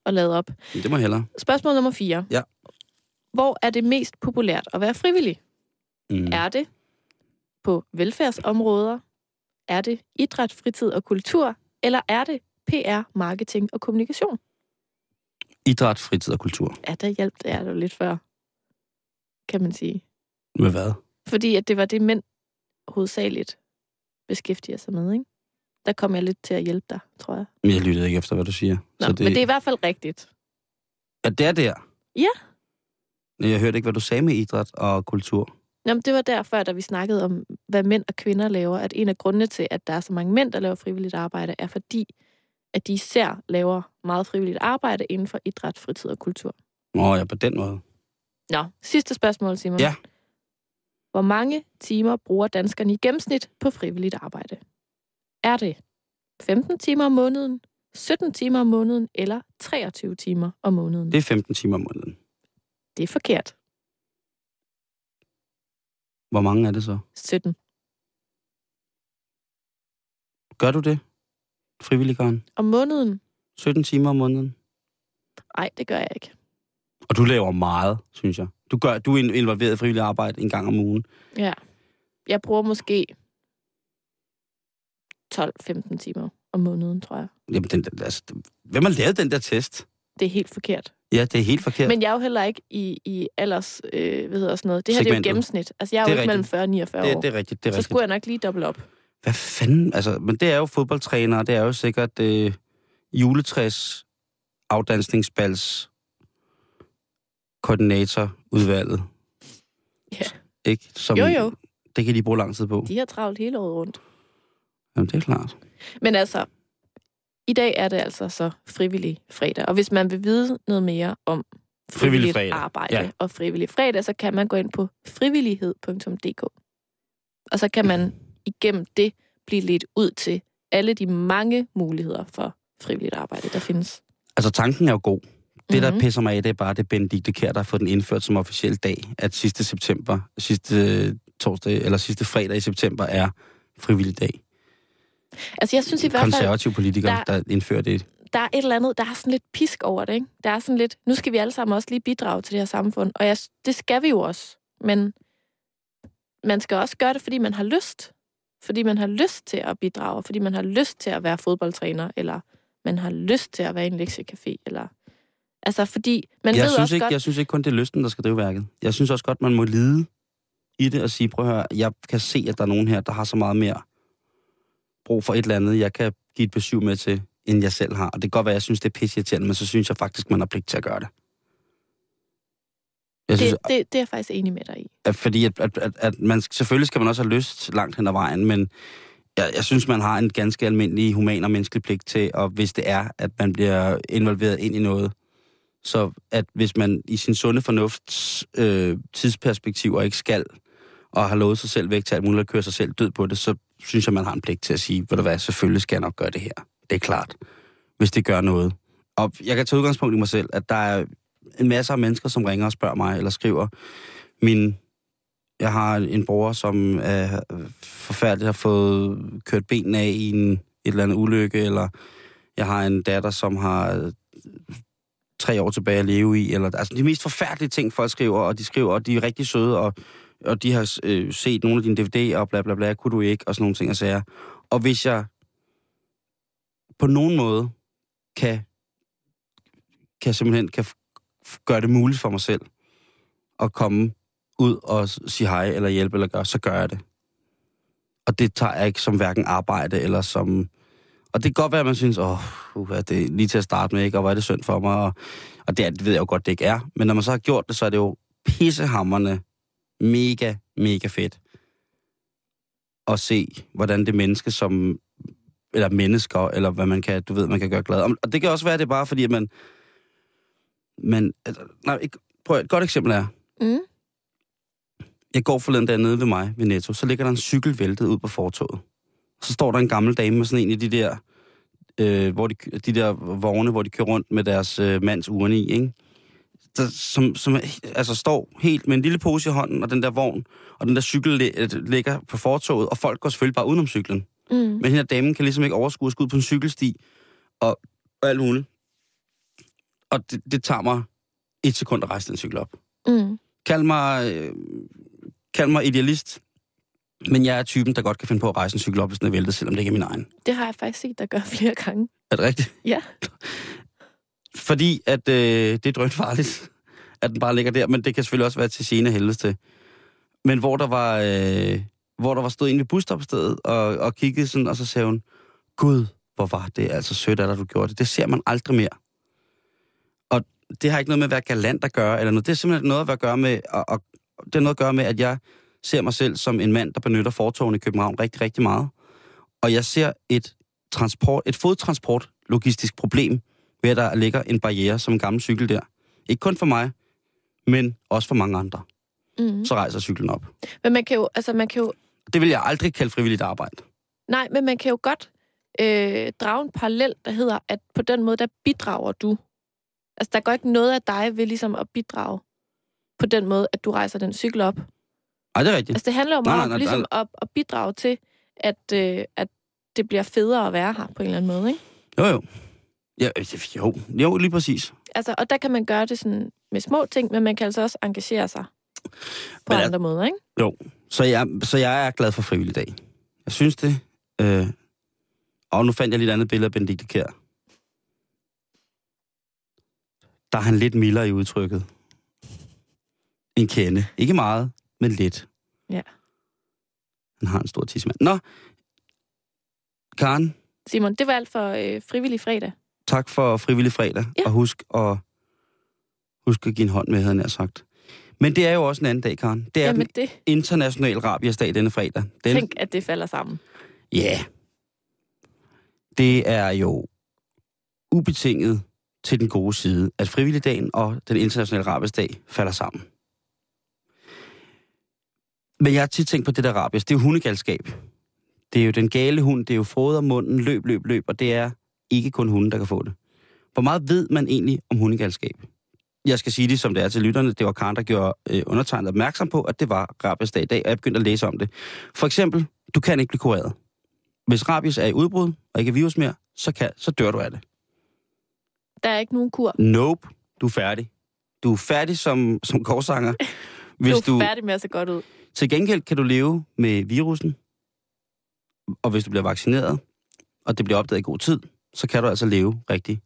at lade op. Det må hellere. Spørgsmål nummer 4. Ja. Hvor er det mest populært at være frivillig? Mm. Er det på velfærdsområder? Er det idræt, fritid og kultur? Eller er det PR, marketing og kommunikation? Idræt, fritid og kultur. Ja, der hjalp det er jo lidt før, kan man sige. Med hvad? Fordi at det var det, mænd hovedsageligt beskæftiger sig med, ikke? Der kom jeg lidt til at hjælpe dig, tror jeg. Men Jeg lyttede ikke efter, hvad du siger. Nå, det... men det er i hvert fald rigtigt. Ja, det er der. Ja. Jeg hørte ikke, hvad du sagde med idræt og kultur. Jamen, det var derfor, da vi snakkede om, hvad mænd og kvinder laver, at en af grundene til, at der er så mange mænd, der laver frivilligt arbejde, er fordi, at de især laver meget frivilligt arbejde inden for idræt, fritid og kultur. Nå ja, på den måde. Nå, sidste spørgsmål, Simon. Ja. Hvor mange timer bruger danskerne i gennemsnit på frivilligt arbejde? Er det 15 timer om måneden, 17 timer om måneden eller 23 timer om måneden? Det er 15 timer om måneden. Det er forkert. Hvor mange er det så? 17. Gør du det? Frivillig, Karen? Om måneden? 17 timer om måneden? Nej, det gør jeg ikke. Og du laver meget, synes jeg. Du, gør, du er involveret i frivillig arbejde en gang om ugen. Ja. Jeg bruger måske 12-15 timer om måneden, tror jeg. Jamen, den, altså, hvem har lavet den der test? Det er helt forkert. Ja, det er helt forkert. Men jeg er jo heller ikke i, i alders, øh, hvad hedder sådan noget. Det her det er jo Segmentet. gennemsnit. Altså, jeg er Det jo er ikke mellem rigtigt. 40 og 49 det, år. det er rigtigt, det er så rigtigt. skulle jeg nok lige dobbelt op. Hvad fanden? Altså, men det er jo fodboldtrænere, det er jo sikkert øh, juletræs afdansningsbals koordinatorudvalget. Ja. Ikke? Som, Jo, jo. Det kan de bruge lang tid på. De har travlt hele året rundt. Jamen, det er klart. Men altså, i dag er det altså så frivillig fredag. Og hvis man vil vide noget mere om Frivillig frivilligt fredag. arbejde Ja. og frivillig fredag, så kan man gå ind på frivillighed.dk. Og så kan man igennem det blive lidt ud til alle de mange muligheder for frivilligt arbejde, der findes. Altså, tanken er jo god. Det, der Mhm. pisser mig af, det er bare, det Benedikte Kjær, der har fået den indført som officiel dag, at sidste september, sidste torsdag, eller sidste fredag i september er frivillig dag. Altså, jeg synes i hvert fald, Konservative politikere, der, der- indfører det. der er et eller andet, der er sådan lidt pisk over det, ikke? Der er sådan lidt, nu skal vi alle sammen også lige bidrage til det her samfund, og jeg, det skal vi jo også, men man skal også gøre det, fordi man har lyst. Fordi man har lyst til at bidrage, fordi man har lyst til at være fodboldtræner, eller man har lyst til at være i en lektiecafé, eller... Altså, fordi man jeg, ved synes også ikke, godt... jeg synes ikke kun, det er lysten, der skal drive værket. Jeg synes også godt, man må lide i det og sige, prøv at høre, jeg kan se, at der er nogen her, der har så meget mere brug for et eller andet, jeg kan give et besøg med til, end jeg selv har. Og det kan godt være, at jeg synes, det er pisseirriterende, men så synes jeg faktisk, man har pligt til at gøre det. Jeg synes, det, det, det er jeg faktisk enig med dig i. at, fordi at, at, at, at man, selvfølgelig skal man også have lyst langt hen ad vejen, men jeg, jeg synes, man har en ganske almindelig human og menneskelig pligt til, og hvis det er, at man bliver involveret ind i noget, så at hvis man i sin sunde fornufts øh, tidsperspektiv og ikke skal, og har lovet sig selv væk til alt muligt at køre sig selv død på det, så synes jeg, man har en pligt til at sige, ved du hvad, selvfølgelig skal jeg nok gøre det her. Det er klart, hvis det gør noget. Og jeg kan tage udgangspunkt i mig selv, at der er en masse af mennesker, som ringer og spørger mig, eller skriver, min, jeg har en bror, som er forfærdeligt har fået kørt benene af i en, et eller andet ulykke, eller jeg har en datter, som har øh, tre år tilbage at leve i, eller altså de mest forfærdelige ting, folk skriver, og de skriver, og de er rigtig søde, og, og de har øh, set nogle af dine DVD'er, og bla bla bla, kunne du ikke, og sådan nogle ting og sager. Og hvis jeg på nogen måde kan, kan simpelthen kan gøre det muligt for mig selv at komme ud og sige hej, eller hjælpe, eller gøre, så gør jeg det. Og det tager jeg ikke som hverken arbejde, eller som... Og det kan godt være, at man synes, åh, uh, det er lige til at starte med, ikke? og hvor er det synd for mig, og, og det, er, det ved jeg jo godt, det ikke er. Men når man så har gjort det, så er det jo pissehammerne mega, mega fedt at se, hvordan det menneske, som eller mennesker, eller hvad man kan, du ved, man kan gøre glad. Og det kan også være, at det er bare fordi, at man... man altså, nej, ikke, prøv, et godt eksempel er, Mm. jeg går forleden der nede ved mig, ved Netto, så ligger der en cykel væltet ud på fortoget. Så står der en gammel dame med sådan en af de der, øh, hvor de, de der vogne, hvor de kører rundt med deres øh, mands urne i, ikke? Der, som, som altså står helt med en lille pose i hånden, og den der vogn, og den der cykel øh, ligger på fortoget, og folk går selvfølgelig bare udenom cyklen. Mm. Men hende her damen kan ligesom ikke overskue at skulle ud på en cykelsti, og, og alt muligt. Og det, det tager mig et sekund at rejse den cykel op. Mm. Kald mig, øh, kald mig idealist, men jeg er typen, der godt kan finde på at rejse en cykel op, hvis den er væltet, selvom det ikke er min egen. Det har jeg faktisk set dig gøre flere gange. Er det rigtigt? Ja. Fordi at øh, det er drønt farligt, at den bare ligger der, men det kan selvfølgelig også være til gene helvedes til. Men hvor der var, øh, hvor der var stået inde ved busstopstedet og, og kiggede sådan, og så sagde hun, Gud, hvor var det altså sødt af dig, du gjorde det. Det ser man aldrig mere. Og det har ikke noget med at være galant at gøre, eller noget. Det er simpelthen noget at gøre med, og, og det er noget at gøre med, at jeg ser mig selv som en mand, der benytter fortogene i København rigtig, rigtig meget. Og jeg ser et transport, et fodtransport logistisk problem ved, at der ligger en barriere som en gammel cykel der. Ikke kun for mig, men også for mange andre. Mm. Så rejser cyklen op. Men man kan jo, altså man kan jo, Det vil jeg aldrig kalde frivilligt arbejde. nej, men man kan jo godt øh, drage en parallel, der hedder, at på den måde, der bidrager du. Altså, der går ikke noget af dig ved ligesom at bidrage på den måde, at du rejser den cykel op. Ej, det er rigtigt. Altså, det handler jo Nej, meget nej, om nej, ligesom nej. at, at bidrage til, at, øh, at det bliver federe at være her på en eller anden måde, ikke? Jo, jo. Ja, jo, jo, lige præcis. Altså, og der kan man gøre det sådan med små ting, men man kan altså også engagere sig på Men andre måder, ikke? Jo, så jeg, så jeg er glad for frivillig dag. Jeg synes det. Øh, og nu fandt jeg lidt andet billede af Benedikte Kjær. Der er han lidt mildere i udtrykket. En kende. Ikke meget, men lidt. Ja. Han har en stor tidsmand. Nå, Karen, Simon, det var alt for øh, frivillig fredag. Tak for frivillig fredag. Ja. Og husk at, Husk at give en hånd med, havde jeg sagt. Men det er jo også en anden dag, Karen. Det er Jamen den det, internationale rabiesdag denne fredag. Den, tænk, at det falder sammen. Ja. Yeah. Det er jo ubetinget til den gode side, at frivilligdagen og den internationale rabiesdag falder sammen. Men jeg har tit tænkt på det der rabies. Det er jo hundegalskab. Det er jo den gale hund, det er jo froder munden, løb, løb, løb, og det er ikke kun hunden, der kan få det. Hvor meget ved man egentlig om hundegalskab? Jeg skal sige det, som det er til lytterne. Det var Karen, der gjorde øh, undertegnet opmærksom på, at det var rabiesdag i dag, og jeg begyndte at læse om det. For eksempel, du kan ikke blive kureret. Hvis rabies er i udbrud, og ikke er virus mere, så, kan, så dør du af det. Der er ikke nogen kur. Nope, du er færdig. Du er færdig som, som korsanger. Hvis du er du... færdig med at se godt ud. Til gengæld kan du leve med virusen, og hvis du bliver vaccineret, og det bliver opdaget i god tid, så kan du altså leve rigtig,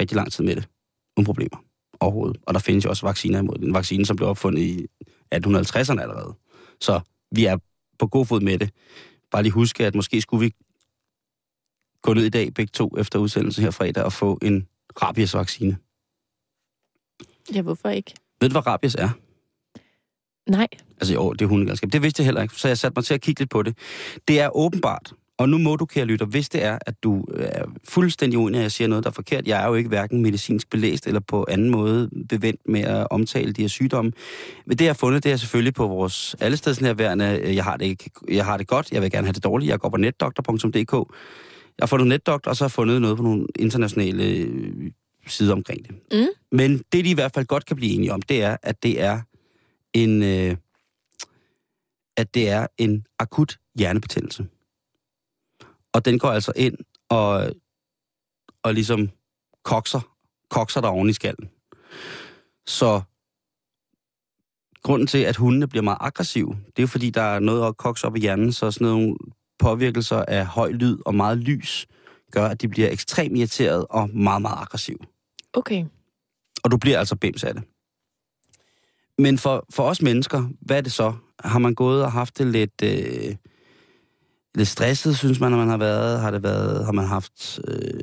rigtig lang tid med det. Uden problemer overhovedet. Og der findes jo også vacciner imod det. En vaccine, som blev opfundet i 1850'erne allerede. Så vi er på god fod med det. Bare lige huske, at måske skulle vi gå ned i dag begge to efter udsendelsen her fredag og få en rabiesvaccine. Ja, hvorfor ikke? Ved du, hvad rabies er? Nej. Altså jo, det er hundegalskab. Det vidste jeg heller ikke, så jeg satte mig til at kigge lidt på det. Det er åbenbart, og nu må du, kære lytter, hvis det er, at du er fuldstændig uenig, at jeg siger noget, der er forkert. Jeg er jo ikke hverken medicinsk belæst eller på anden måde bevendt med at omtale de her sygdomme. Men det, jeg har fundet, det er selvfølgelig på vores allestedsnærværende. Jeg har det, ikke, jeg har det godt, jeg vil gerne have det dårligt. Jeg går på netdoktor.dk. Jeg har fundet netdoktor, og så har jeg fundet noget på nogle internationale øh, sider omkring det. Mm. Men det, de i hvert fald godt kan blive enige om, det er, at det er en, øh, at det er en akut hjernebetændelse. Og den går altså ind og, og ligesom kokser, kokser der oven i skallen. Så grunden til, at hundene bliver meget aggressive, det er fordi, der er noget at kokse op i hjernen, så sådan nogle påvirkelser af høj lyd og meget lys, gør, at de bliver ekstremt irriteret og meget, meget aggressive. Okay. Og du bliver altså bims af det. Men for, for os mennesker, hvad er det så? Har man gået og haft det lidt, øh, lidt stresset, synes man, at man har været? Har det været, har man haft, øh,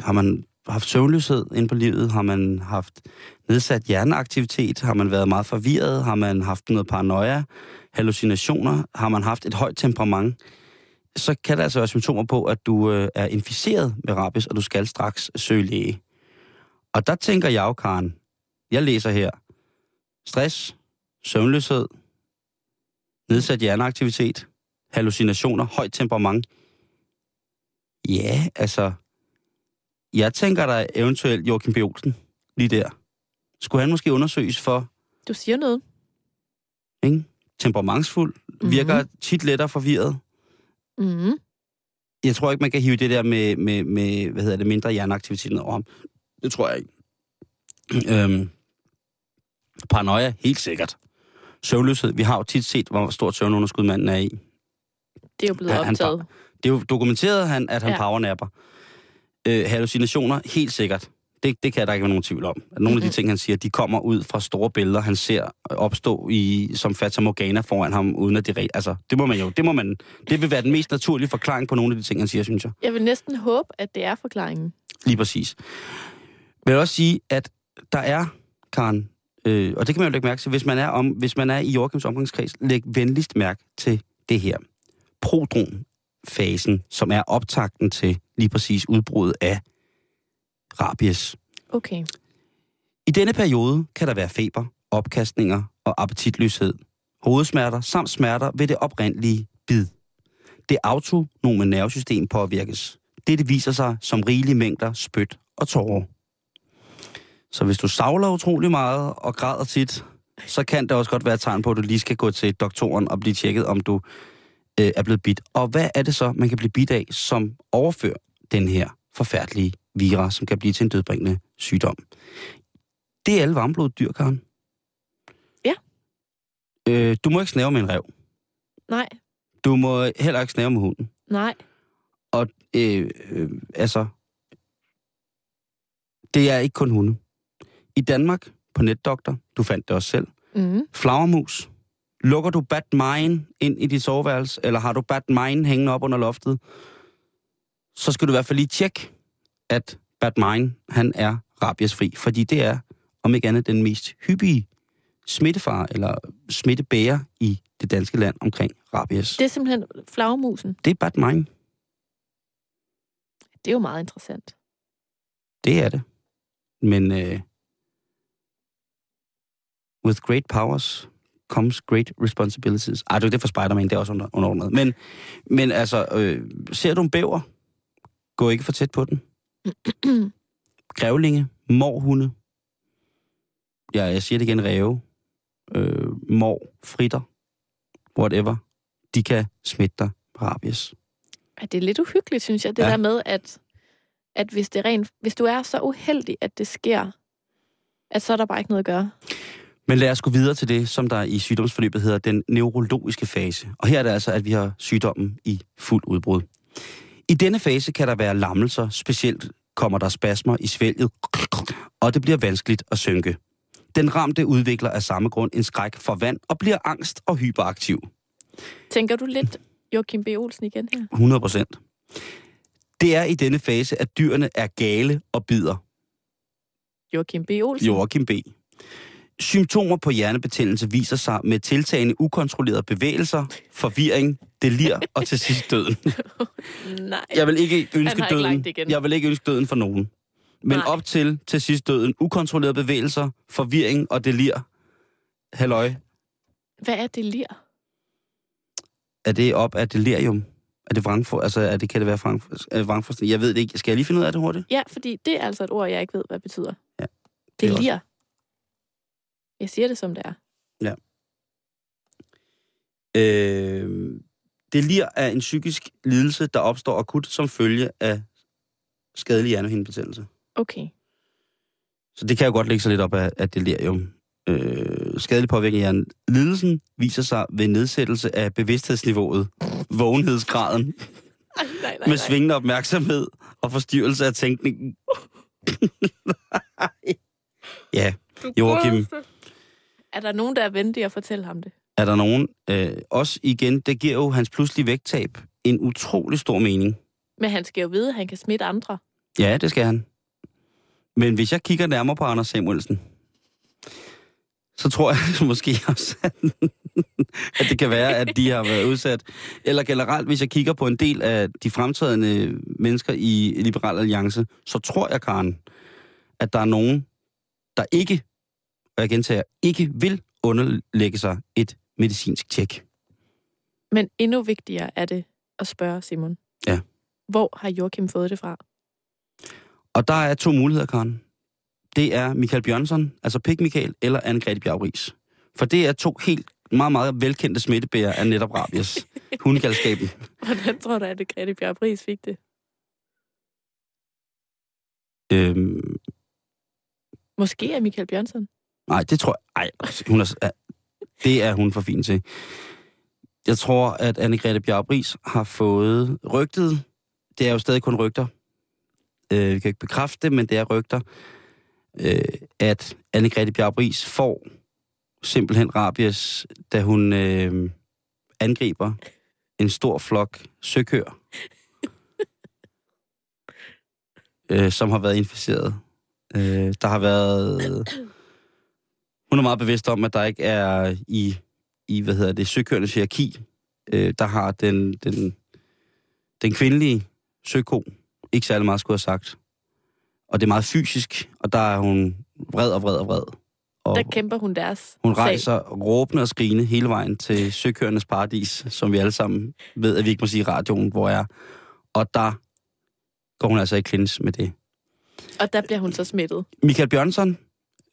har man haft søvnløshed ind på livet? Har man haft nedsat hjerneaktivitet? Har man været meget forvirret? Har man haft noget paranoia? Hallucinationer? Har man haft et højt temperament? Så kan der altså være symptomer på, at du øh, er inficeret med rabies, og du skal straks søge læge. Og der tænker jeg jo, Karen, jeg læser her, stress, søvnløshed, nedsat hjerneaktivitet, hallucinationer, højt temperament. Ja, altså, jeg tænker der eventuelt Joachim B. Olsen lige der. Skulle han måske undersøges for... Du siger noget. Ikke? Temperamentsfuld, mm-hmm. virker tit lettere forvirret. Mm. Jeg tror ikke, man kan hive det der med, med, med hvad hedder det, mindre hjerneaktivitet ned over ham. Det tror jeg ikke. øhm, paranoia, helt sikkert. Søvnløshed. Vi har jo tit set, hvor stort søvnunderskud manden er i. Det er jo blevet Han- han optaget. Det er jo dokumenteret, han, at han ja. Powernapper. Øh, hallucinationer, helt sikkert. Det, det kan der ikke være nogen tvivl om. At nogle af de Mhm. ting, han siger, de kommer ud fra store billeder, han ser opstå i, som Fata Morgana foran ham, uden at det. Altså, det må man jo, det må man, det vil være den mest naturlige forklaring på nogle af de ting, han siger, synes jeg. Jeg vil næsten håbe, at det er forklaringen. Lige præcis. Jeg vil også sige, at der er, Karen, øh, og det kan man jo lægge mærke til, hvis man er, om, hvis man er i Joachims omgangskreds, læg venligst mærke til det her. Prodron-fasen, som er optakten til lige præcis udbruddet af rabies. Okay. I denne periode kan der være feber, opkastninger og appetitløshed, hovedsmerter samt smerter ved det oprindelige bid. Det autonome nervesystem påvirkes. Dette viser sig som rigelige mængder spyt og tårer. Så hvis du savler utrolig meget og græder tit, så kan det også godt være et tegn på, at du lige skal gå til doktoren og blive tjekket, om du øh, er blevet bidt. Og hvad er det så, man kan blive bidt af, som overfører den her forfærdelige virus, som kan blive til en dødbringende sygdom? Det er alle varmblodet dyr, Karen. Ja. Øh, du må ikke snæve med en rev. Nej. Du må heller ikke snæve med hunden. Nej. Og øh, øh, altså, det er ikke kun hunde. I Danmark, på netdoktor, du fandt det også selv, Mm. flagermus. Lukker du Batmine ind i dit soveværelse, eller har du Batmine hængende op under loftet, så skal du i hvert fald lige tjekke, at Batmine, han er rabiesfri, fordi det er om ikke andet den mest hyppige smittefar eller smittebærer i det danske land omkring rabies. Det er simpelthen flagmusen. Det er bad mind. Det er jo meget interessant. Det er det. Men uh, with great powers comes great responsibilities. Ej, det er det for Spider-Man, det er også under, underordnet. Men, men altså, øh, ser du en bæver, gå ikke for tæt på den. Grævlinge, morhunde, ja, jeg siger det igen, ræve, øh, mor, fritter, whatever, de kan smitte dig rabies. Ja, det er lidt uhyggeligt, synes jeg, det Ja. ja. der med, at, at hvis, det rent, hvis du er så uheldig, at det sker, at så er der bare ikke noget at gøre. Men lad os gå videre til det, som der i sygdomsforløbet hedder den neurologiske fase. Og her er det altså, at vi har sygdommen i fuld udbrud. I denne fase kan der være lammelser, specielt kommer der spasmer i svælget, og det bliver vanskeligt at synke. Den ramte udvikler af samme grund en skræk for vand og bliver angst og hyperaktiv. Tænker du lidt Joachim B. Olsen igen her? 100 procent. Det er i denne fase, at dyrene er gale og bider. Joachim B. Olsen? Joachim B. Symptomer på hjernebetændelse viser sig med tiltagende ukontrollerede bevægelser, forvirring, delir og til sidst døden. Nej. Jeg vil ikke ønske ikke døden. Jeg vil ikke ønske døden for nogen. Men Nej. op til til sidst døden, ukontrollerede bevægelser, forvirring og delir. Halløj, Hvad er det lir? er det op af delirium? Er det vrangfor, altså er det, kan det være det vrangforstand? Jeg ved det ikke. Skal jeg lige finde ud af det hurtigt? Ja, fordi det er altså et ord, jeg ikke ved, hvad betyder. Ja. Det er er lir. Jeg siger det, som det er. Øh, delir er en psykisk lidelse, der opstår akut som følge af skadelig hjernehindebetændelse. Okay. Så det kan jo godt lægge sig lidt op af, af delirium. Øh, skadelig påvirkning af hjernen. Lidelsen viser sig ved nedsættelse af bevidsthedsniveauet, vågenhedsgraden, Ej, nej, nej, med nej. svingende opmærksomhed og forstyrrelse af tænkningen. ja, Joachim, Er der nogen, der er venlige at fortælle ham det? er der nogen, øh, også igen, det giver jo hans pludselige vægttab en utrolig stor mening. Men han skal jo vide, at han kan smitte andre. Ja, det skal han. Men hvis jeg kigger nærmere på Anders Samuelsen, så tror jeg måske også, at, at det kan være, at de har været udsat. Eller generelt, hvis jeg kigger på en del af de fremtrædende mennesker i Liberal Alliance, så tror jeg, Karen, at der er nogen, der ikke, og jeg gentager, ikke vil underlægge sig et medicinsk tjek. Men endnu vigtigere er det at spørge Simon. Ja. Hvor har Joachim fået det fra? Og der er to muligheder, Karen. Det er Michael Bjørnsson, altså Pik Michael, eller Anne-Grethe Bjergris. For det er to helt meget, meget velkendte smittebærer af netop rabies. Hundegalskaben. Hvordan tror du, at det Grete Bjerg Pris fik det? Øhm, Måske er Michael Bjørnsson. Nej, det tror jeg... Ej, hun er, det er hun for fin til. Jeg tror, at Anne-Grethe Bjergris har fået rygtet. Det er jo stadig kun rygter. Øh, vi kan ikke bekræfte det, men det er rygter. Øh, at Anne-Grethe Bjergris får simpelthen rabies, da hun øh, angriber en stor flok søkøer, øh, som har været inficeret. Øh, der har været... Hun er meget bevidst om, at der ikke er i, i hvad hedder det, søkøernes hierarki, øh, der har den, den, den kvindelige søko ikke særlig meget skulle have sagt. Og det er meget fysisk, og der er hun vred og vred og vred. Og Der kæmper hun deres hun sag. rejser råbende og skrigende hele vejen til søkøernes paradis, som vi alle sammen ved, at vi ikke må sige radioen, hvor er. Og der går hun altså i klins med det. Og der bliver hun så smittet. Michael Bjørnsson,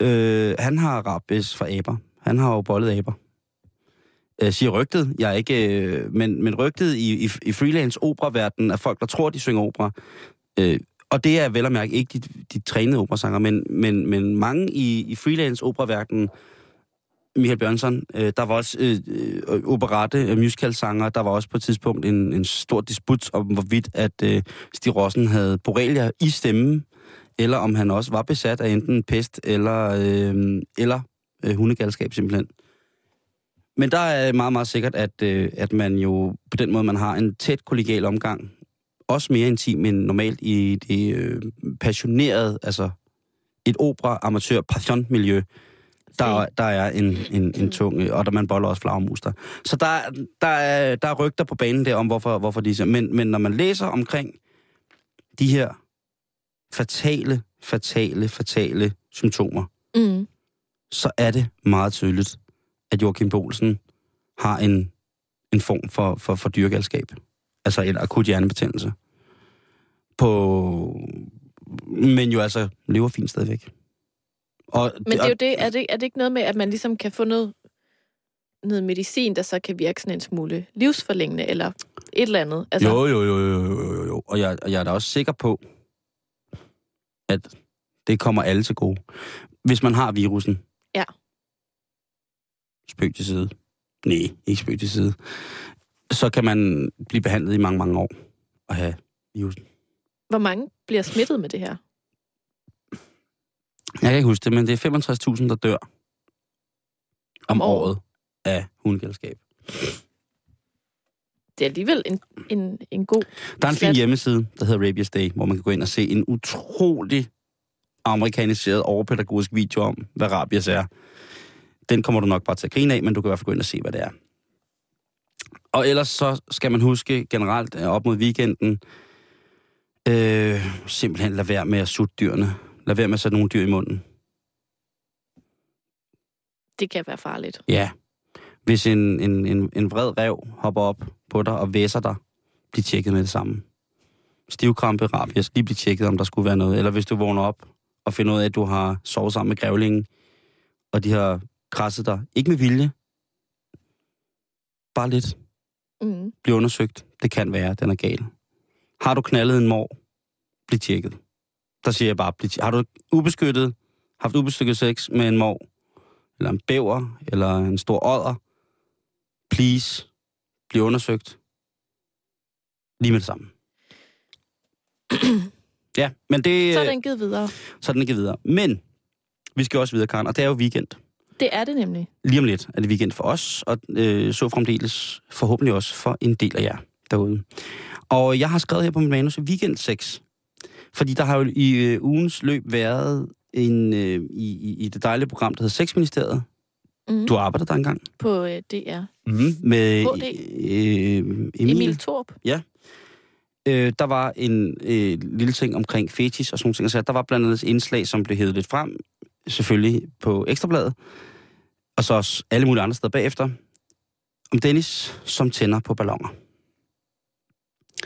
øh, han har rabis fra aber. Han har jo bollet aber. Øh, siger rygtet. Jeg er ikke... Øh, men, men rygtet i, i, i freelance opera er folk, der tror, de synger opera. Øh, og det er vel at mærke ikke de, de trænede operasanger, men, men, men mange i, i freelance operaverdenen Michael Bjørnsson, øh, der var også øh, øh, operette, øh, musicalsanger, der var også på et tidspunkt en, en stor disput om, hvorvidt at øh, Stig Rossen havde borrelia i stemmen, eller om han også var besat af enten pest eller, øh, eller øh, hundegalskab simpelthen. Men der er meget, meget sikkert, at, øh, at man jo på den måde, man har en tæt kollegial omgang, også mere intim end normalt i det øh, passionerede, altså et opera amatør passion miljø der, der er en, en, en tung, og der man boller også flagermus der. Så der, der, er, der er rygter på banen der om, hvorfor, hvorfor de men, men når man læser omkring de her fatale, fatale, fatale symptomer, Mm. så er det meget tydeligt, at Joachim Bolsen har en, en form for, for, for dyrgalskab. Altså en akut hjernebetændelse. På, men jo altså lever fint stadigvæk. Og, men det er jo det, er det, er det ikke noget med, at man ligesom kan få noget, noget medicin, der så kan virke sådan en smule livsforlængende, eller et eller andet? Altså... Jo, jo, jo, jo, jo, jo, jo. Og jeg, og jeg er da også sikker på, at det kommer alle til gode. Hvis man har virusen. Ja. Spøg til side. Nej, ikke spøg til side. Så kan man blive behandlet i mange, mange år og have virusen. Hvor mange bliver smittet med det her? Jeg kan ikke huske det, men det er 65.000, der dør om, om året af hundegældskab. Det er alligevel en, en, en god... Der er en fin hjemmeside, der hedder Rabies Day, hvor man kan gå ind og se en utrolig amerikaniseret overpædagogisk video om, hvad rabies er. Den kommer du nok bare til at grine af, men du kan i hvert fald gå ind og se, hvad det er. Og ellers så skal man huske generelt op mod weekenden, øh, simpelthen lade være med at sutte dyrene. Lad være med at sætte nogle dyr i munden. Det kan være farligt. Ja. Hvis en, en, en, en vred rev hopper op på dig og væser dig, bliv tjekket med det samme. Stivkrampe, rabies, lige bliv tjekket, om der skulle være noget. Eller hvis du vågner op og finder ud af, at du har sovet sammen med grævlingen, og de har krasset dig. Ikke med vilje. Bare lidt. Mm. Bliv undersøgt. Det kan være, den er gal. Har du knaldet en mor, bliv tjekket der siger jeg bare, har du ubeskyttet, haft ubeskyttet sex med en mor, eller en bæver, eller en stor ådder, please, bliv undersøgt. Lige med det samme. ja, men det... Så er den givet videre. Så er den givet videre. Men, vi skal også videre, Karen, og det er jo weekend. Det er det nemlig. Lige om lidt er det weekend for os, og øh, så fremdeles forhåbentlig også for en del af jer derude. Og jeg har skrevet her på min manus weekend 6. Fordi der har jo i øh, ugens løb været en, øh, i, i det dejlige program, der hedder Sexministeriet. Mm. Du arbejder der engang. På øh, DR. Mm, med HD. Øh, Emil. Emil Torp. Ja. Øh, der var en øh, lille ting omkring fetis og sådan nogle ting. Så der var blandt andet et indslag, som blev hævet lidt frem, selvfølgelig på Ekstrabladet, og så også alle mulige andre steder bagefter, om Dennis, som tænder på ballonger.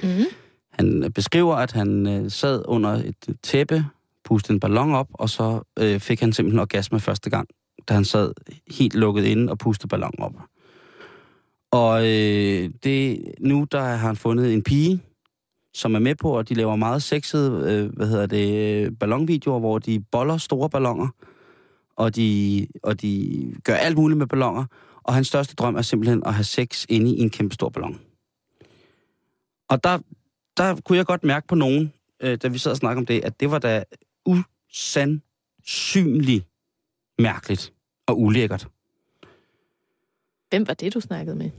Mm. Han beskriver, at han øh, sad under et tæppe, pustede en ballon op, og så øh, fik han simpelthen orgasme første gang, da han sad helt lukket inde og pustede ballon op. Og øh, det, nu der har han fundet en pige, som er med på, at de laver meget sexede, øh, hvad hedder det, øh, ballonvideoer, hvor de boller store ballonger, og de, og de gør alt muligt med ballonger. Og hans største drøm er simpelthen at have sex inde i en kæmpe stor ballon. Og der, der kunne jeg godt mærke på nogen, øh, da vi sad og snakkede om det, at det var da usandsynligt mærkeligt og ulækkert. Hvem var det, du snakkede med?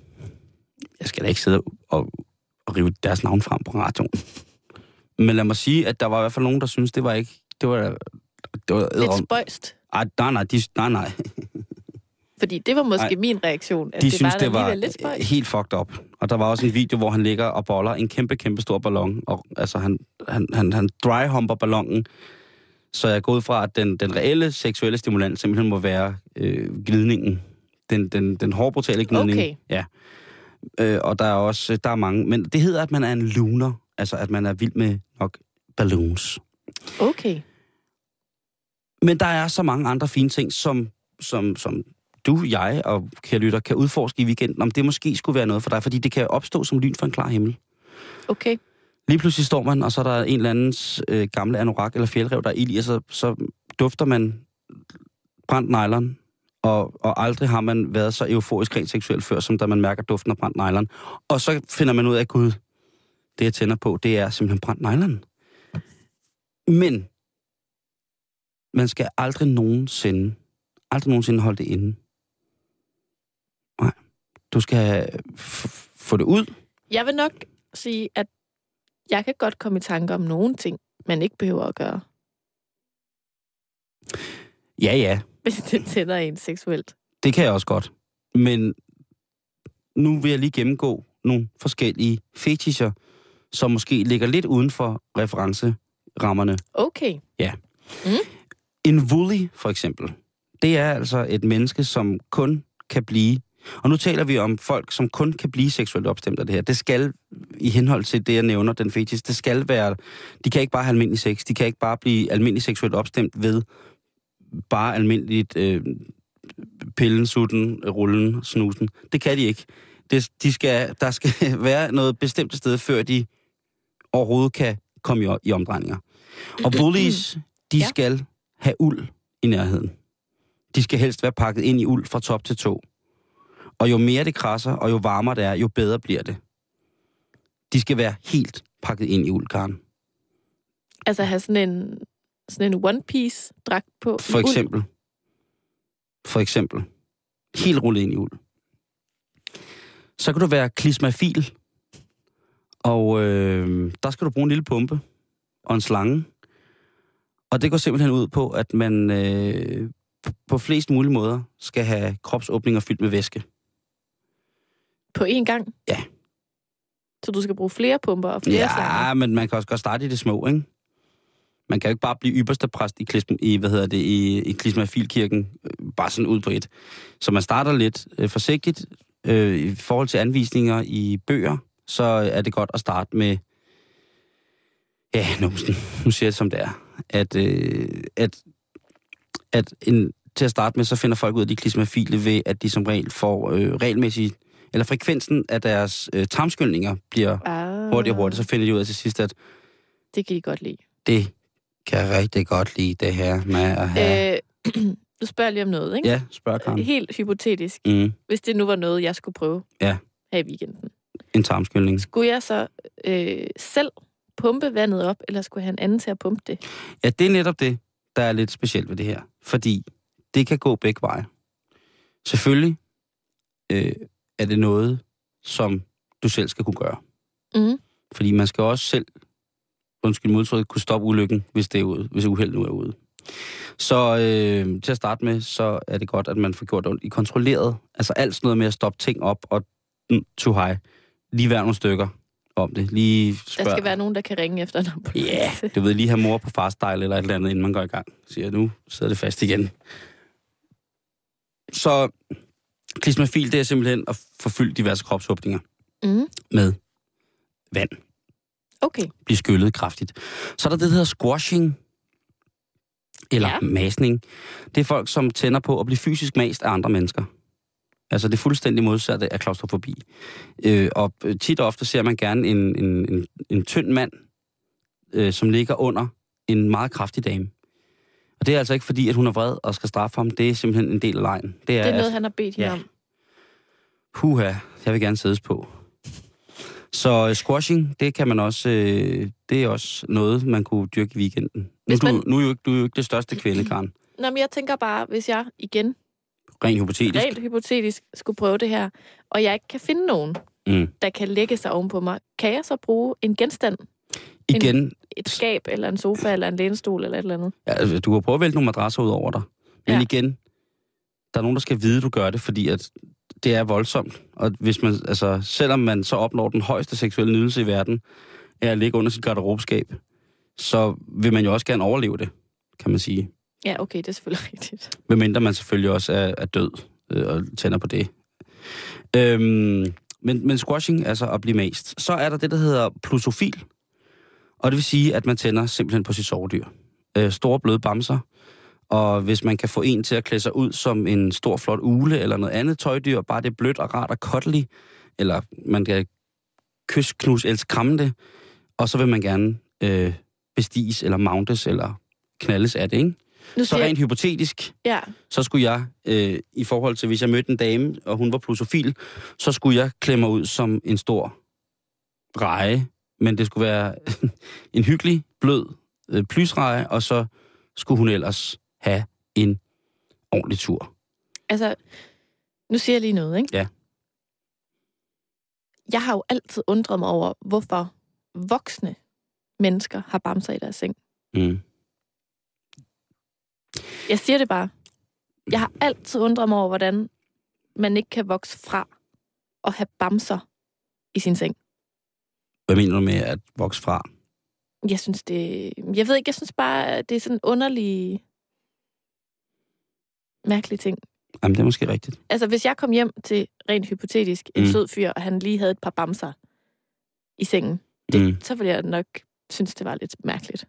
Jeg skal da ikke sidde og, og rive deres navn frem på radioen. Men lad mig sige, at der var i hvert fald nogen, der synes det var ikke... Det var, det var Lidt spøjst. Ej, nej, nej, de, nej, nej. Fordi det var måske Ej, min reaktion, at de det synes, var det var lidt helt fucked up. Og der var også en video, hvor han ligger og boller en kæmpe, kæmpe stor ballon. Og altså, han, han, han, han dryhumper ballonen. Så jeg er gået fra, at den, den reelle seksuelle stimulans simpelthen må være øh, glidningen. Den, den, den hårde, brutale glidning. Okay. Ja. Øh, og der er også der er mange. Men det hedder, at man er en lunar. Altså, at man er vild med nok balloons. Okay. Men der er så mange andre fine ting, som, som, som du, jeg og kære lytter kan udforske i weekenden, om det måske skulle være noget for dig, fordi det kan opstå som lyn for en klar himmel. Okay. Lige pludselig står man, og så er der en eller andens øh, gamle anorak eller fjeldrev, der er ild i, og så, så dufter man brændt nylon, og, og aldrig har man været så euforisk rent seksuelt før, som da man mærker duften af brændt nylon. Og så finder man ud af, gud, det jeg tænder på, det er simpelthen brændt nylon. Men man skal aldrig nogensinde, aldrig nogensinde holde det inde. Du skal få det ud. Jeg vil nok sige, at jeg kan godt komme i tanke om nogle ting, man ikke behøver at gøre. Ja, ja, hvis det tænder en seksuelt. det kan jeg også godt. Men nu vil jeg lige gennemgå nogle forskellige fetischer, som måske ligger lidt uden for referencerammerne. Okay. En woolly, for eksempel, det er altså et menneske, som kun kan blive... Og nu taler vi om folk, som kun kan blive seksuelt opstemt af det her. Det skal, i henhold til det, jeg nævner, den fetish, det skal være... De kan ikke bare have almindelig sex. De kan ikke bare blive almindelig seksuelt opstemt ved bare almindeligt øh, pillen, sutten, rullen, snusen. Det kan de ikke. Det, de skal, der skal være noget bestemt sted, før de overhovedet kan komme i, i omdrejninger. Og bullies, de Ja. skal have uld i nærheden. De skal helst være pakket ind i uld fra top til tå. Og jo mere det krasser, og jo varmere det er, jo bedre bliver det. De skal være helt pakket ind i uld, Karen. Altså have sådan en, sådan en one-piece-dragt på. For i uld. eksempel. For eksempel. Helt rullet ind i uld. Så kan du være klismafil. Og øh, der skal du bruge en lille pumpe og en slange. Og det går simpelthen ud på, at man øh, på flest mulige måder skal have kropsåbninger fyldt med væske. På én gang? Ja. Så du skal bruge flere pumper og flere slanger? Ja, men man kan også godt starte i det små, ikke? Man kan jo ikke bare blive ypperste præst i, klism, i, hvad hedder det, i, i Klismafilkirken, øh, bare sådan ud på et. Så man starter lidt øh, forsigtigt. Øh, I forhold til anvisninger i bøger, så er det godt at starte med, ja, nu, nu siger jeg det som det er, at, øh, at, at en, til at starte med, så finder folk ud af de klismafile ved, at de som regel får øh, regelmæssigt, eller frekvensen af deres øh, tarmskyldninger bliver Ah, hurtigt og hurtigt, så finder de ud af til sidst, at Det kan de godt lide. det kan jeg rigtig godt lide, det her med at have... Øh, du spørger lige om noget, ikke? ja, spørg Karen. Helt hypotetisk. Mm, Hvis det nu var noget, jeg skulle prøve Ja. her i weekenden. en tarmskyldning. Skulle jeg så øh, selv pumpe vandet op, eller skulle have en anden til at pumpe det? Ja, det er netop det, der er lidt specielt ved det her. Fordi det kan gå begge veje. Selvfølgelig øh, er det noget, som du selv skal kunne gøre. Mm. Fordi man skal også selv, undskyld modtryk, kunne stoppe ulykken, hvis, det er ude, hvis uheld nu er ude. Så øh, til at starte med, så er det godt, at man får gjort det i kontrolleret. Altså alt sådan noget med at stoppe ting op og mm, too high. Lige være nogle stykker om det. Lige Der spørg. skal være nogen, der kan ringe efter en ambulance. Ja, yeah, du ved lige have mor på farstyle eller et eller andet, inden man går i gang. Siger, nu sidder det fast igen. Så klismafil, det er simpelthen at forfylde diverse kropsåbninger Mm. med vand. Okay. Blive skyllet kraftigt. Så er der det, der hedder squashing, eller Ja. ja. masning. Det er folk, som tænder på at blive fysisk mast af andre mennesker. Altså det fuldstændig modsatte af klaustrofobi. Øh, og tit og ofte ser man gerne en, en, en, en tynd mand, øh, som ligger under en meget kraftig dame. Og det er altså ikke fordi, at hun er vred og skal straffe ham. Det er simpelthen en del af lejen. Det er, Det er noget, at- han har bedt hende Ja. om. Puha, jeg vil gerne sædes på. Så øh, squashing, det kan man også, øh, det er også noget, man kunne dyrke i weekenden. Nu, Hvis du, man- nu er jo ikke, du er jo ikke det største kvinde, Karen. Nå, men jeg tænker bare, hvis jeg igen, Rent hypotetisk. rent hypotetisk, skulle prøve det her, og jeg ikke kan finde nogen, Mm. der kan lægge sig ovenpå mig, kan jeg så bruge en genstand? Igen, Et skab, eller en sofa, eller en lænestol, eller et eller andet? ja, altså, du kan prøve at vælte nogle madrasser ud over dig. Men Ja. igen, der er nogen, der skal vide, at du gør det, fordi at det er voldsomt. Og hvis man, altså, selvom man så opnår den højeste seksuelle nydelse i verden, er at ligge under sit garderobeskab, så vil man jo også gerne overleve det, kan man sige. Ja, okay, det er selvfølgelig rigtigt. Medmindre man selvfølgelig også er, er død øh, og tænder på det. Øhm, men, men squashing, altså at blive mast. Så er der det, der hedder plusofil. Og det vil sige, at man tænder simpelthen på sit sovedyr. Øh, store bløde bamser. Og hvis man kan få en til at klæde sig ud som en stor, flot ule eller noget andet tøjdyr, bare det er blødt og rart og cuddly, eller man kan kysse, knus, elske, kramme det, og så vil man gerne øh, bestiges eller mountes eller knaldes af det, ikke? Nu Så rent hypotetisk, ja, så skulle jeg, øh, i forhold til hvis jeg mødte en dame, og hun var plusofil, så skulle jeg klemme mig ud som en stor reje, men det skulle være en hyggelig, blød øh, plysreje, og så skulle hun ellers have en ordentlig tur. altså, nu siger jeg lige noget, ikke? Ja. Jeg har jo altid undret mig over, hvorfor voksne mennesker har bamser i deres seng. Mm. Jeg siger det bare. Jeg har altid undret mig over, hvordan man ikke kan vokse fra og have bamser i sin seng. Hvad mener du med at vokse fra? Jeg synes det... Jeg ved ikke, jeg synes bare, det er sådan en underlig... Mærkelig ting. Jamen, det er måske rigtigt. Altså, hvis jeg kom hjem til, rent hypotetisk, en Mm. sød fyr, og han lige havde et par bamser i sengen, det, Mm. så ville jeg nok synes, det var lidt mærkeligt.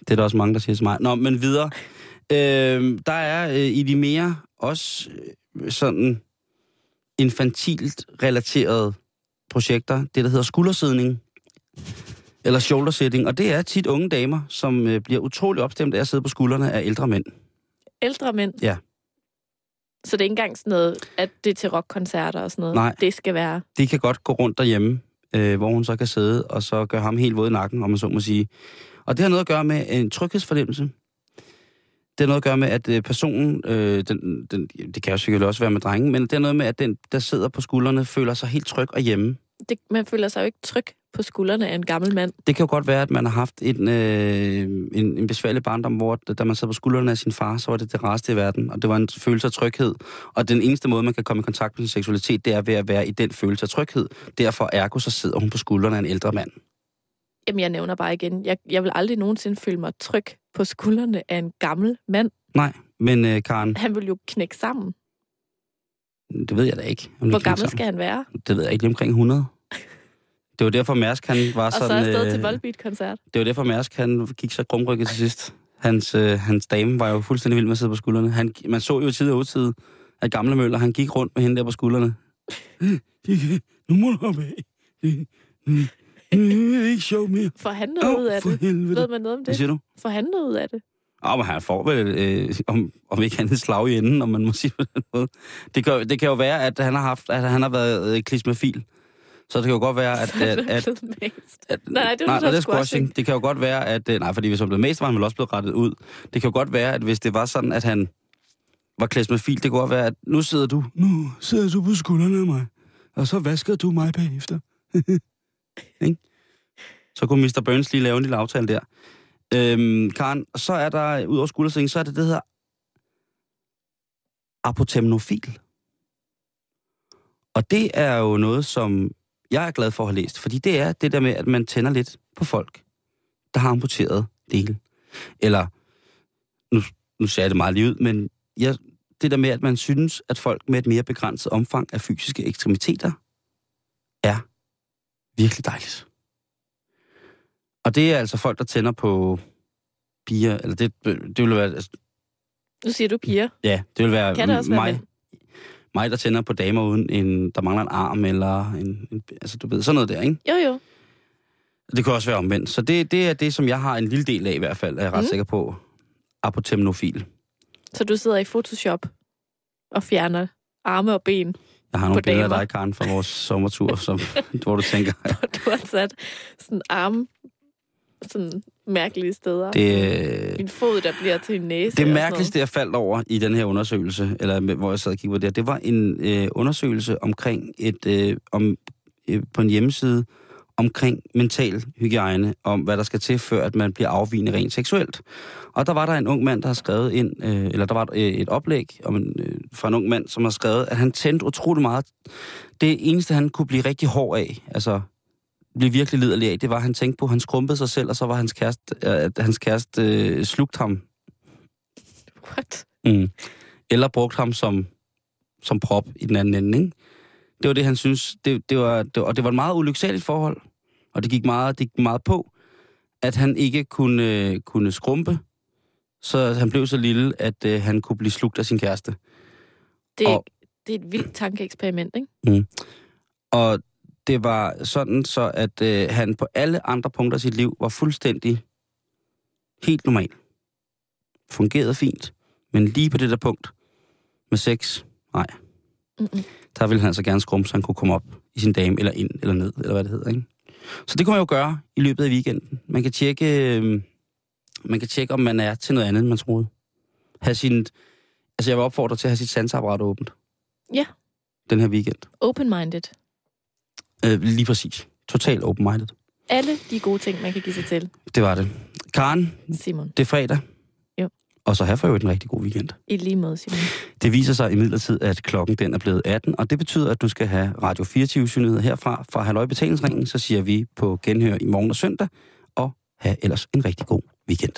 Det er der også mange, der siger til mig. Nå, men videre. Øh, der er øh, i de mere også øh, sådan infantilt relaterede projekter, det der hedder skuldersidning, eller shoulder sitting, og det er tit unge damer, som øh, bliver utrolig opstemt af at sidde på skuldrene af ældre mænd. Ældre mænd. Ja. Så det er ikke engang sådan noget, at det er til rockkoncerter og sådan noget. Nej. Det skal være... De kan godt gå rundt derhjemme, øh, hvor hun så kan sidde, og så gøre ham helt våd i nakken, om man så må sige. Og det har noget at gøre med en tryghedsfornemmelse. Det har noget at gøre med, at øh, personen, øh, den, den, det kan jo selvfølgelig også være med drengen, men det har noget med, at den, der sidder på skuldrene, føler sig helt tryg og hjemme. Det, man føler sig jo ikke tryg på skuldrene af en gammel mand. Det kan jo godt være, at man har haft en, øh, en, en besværlig barndom, hvor da man sad på skuldrene af sin far, så var det det rareste i verden, og det var en følelse af tryghed. Og den eneste måde, man kan komme i kontakt med sin seksualitet, det er ved at være i den følelse af tryghed. Derfor ergo, så sidder hun på skuldrene af en ældre mand. Jamen, jeg nævner bare igen. Jeg, jeg vil aldrig nogensinde føle mig tryg på skuldrene af en gammel mand. Nej, men øh, Karen, Han vil jo knække sammen. det ved jeg da ikke. Hvor gammel sammen. skal han være? Det ved jeg ikke, omkring 100. Det var derfor Mærsk, han var Og så sådan... afsted øh, til Volbeat-koncert. Det var derfor Mærsk, han gik så krumrykket til sidst. Hans, øh, hans dame var jo fuldstændig vild med at sidde på skuldrene. Han, man så jo tid og utid, at gamle Møller, han gik rundt med hende der på skuldrene. Nu må du hoppe af. Det er ikke sjovt mere. Får han noget ud af for det? helvede. Ved man noget om Hvad det? siger du? Får han noget ud af det? Åh, men han får vel, øh, om, om ikke han et slag i enden, om man må sige på den måde. Det kan, det kan jo være, at han har, haft, at han har været øh, klismafil. Så det kan jo godt være, at... Så er at, det at, mast. at Nej, det nej, nej, det er squashing. squashing. Det kan jo godt være, at... øh, Nej, fordi hvis han blev mest, var han vel også blevet rettet ud. Det kan jo godt være, at hvis det var sådan, at han var klæsmafil, det kunne godt være, at nu sidder du... Nu sidder du på skuldrene af mig, og så vasker du mig bagefter. Ikke? Så kunne Mr. Burns lige lave en lille aftale der. Øhm, Karen, så er der, ud over skulderseng, så er det det, der hedder apotemnofil. Og det er jo noget, som jeg er glad for at have læst, fordi det er det der med, at man tænder lidt på folk, der har amputeret dele. Eller, nu, nu ser jeg det meget lige ud, men jeg, det der med, at man synes, at folk med et mere begrænset omfang af fysiske ekstremiteter er virkelig dejligt. Og det er altså folk, der tænder på piger, eller det, det vil være, altså, Nu siger du piger. ja, det vil være, Kan det også være mig, mænd? mig, der tænder på damer uden en, der mangler en arm, eller en, en, altså du ved, sådan noget der, ikke? Jo, jo. Det kan også være omvendt. Så det, det er det, som jeg har en lille del af i hvert fald, er jeg ret Mm. sikker på. Apotemnofil. Så du sidder i Photoshop og fjerner arme og ben, Jeg har nogle billeder af dig, Karen, fra vores sommertur, som, hvor du tænker, du har sat sådan arme sådan mærkelige steder. det, En fod, der bliver til en næse. Det mærkeligste, jeg faldt over i den her undersøgelse, eller hvor jeg sad og kiggede på det, det var en øh, undersøgelse omkring et, øh, om, øh, på en hjemmeside omkring mental hygiejne, om hvad der skal til, før at man bliver afvigende rent seksuelt. Og der var der en ung mand, der har skrevet ind, øh, eller der var et, øh, oplæg om en, øh, fra en ung mand, som har skrevet, at han tændte utrolig meget. Det eneste, han kunne blive rigtig hård af, altså blive virkelig liderlig af, det var, at han tænkte på, at han skrumpede sig selv, og så var hans kæreste, øh, at hans kæreste øh, slugt ham. What? Mm. Eller brugt ham som, som prop i den anden ende, ikke? Det var det, han synes. Det, det var, det, og det var et meget ulyksaligt forhold. Og det gik meget, det gik meget på, at han ikke kunne, kunne skrumpe. Så han blev så lille, at øh, han kunne blive slugt af sin kæreste. Det, Og- det er et vildt tankeeksperiment, ikke? Og det var sådan så, at øh, han på alle andre punkter af sit liv var fuldstændig helt normal. Fungerede fint. Men lige på det der punkt med sex, nej. Mm-mm. der ville han altså gerne skrumpe, så han kunne komme op i sin dame, eller ind, eller ned, eller hvad det hedder, ikke? Så det kunne man jo gøre i løbet af weekenden. Man kan tjekke, øh, man kan tjekke om man er til noget andet, end man troede. Have sin, altså jeg vil opfordre til at have sit sansapparat åbent. Ja. Den her weekend. Open-minded. Øh, lige præcis. Total open-minded. Alle de gode ting, man kan give sig til. Det var det. Karen, Simon. det er fredag. Og så have for øvrigt en rigtig god weekend. I lige måde, Simon. Det viser sig imidlertid, at klokken den er blevet 18, og det betyder, at du skal have Radio 24 synet herfra. Fra Halløj Betalingsringen, så siger vi på genhør i morgen og søndag, og have ellers en rigtig god weekend.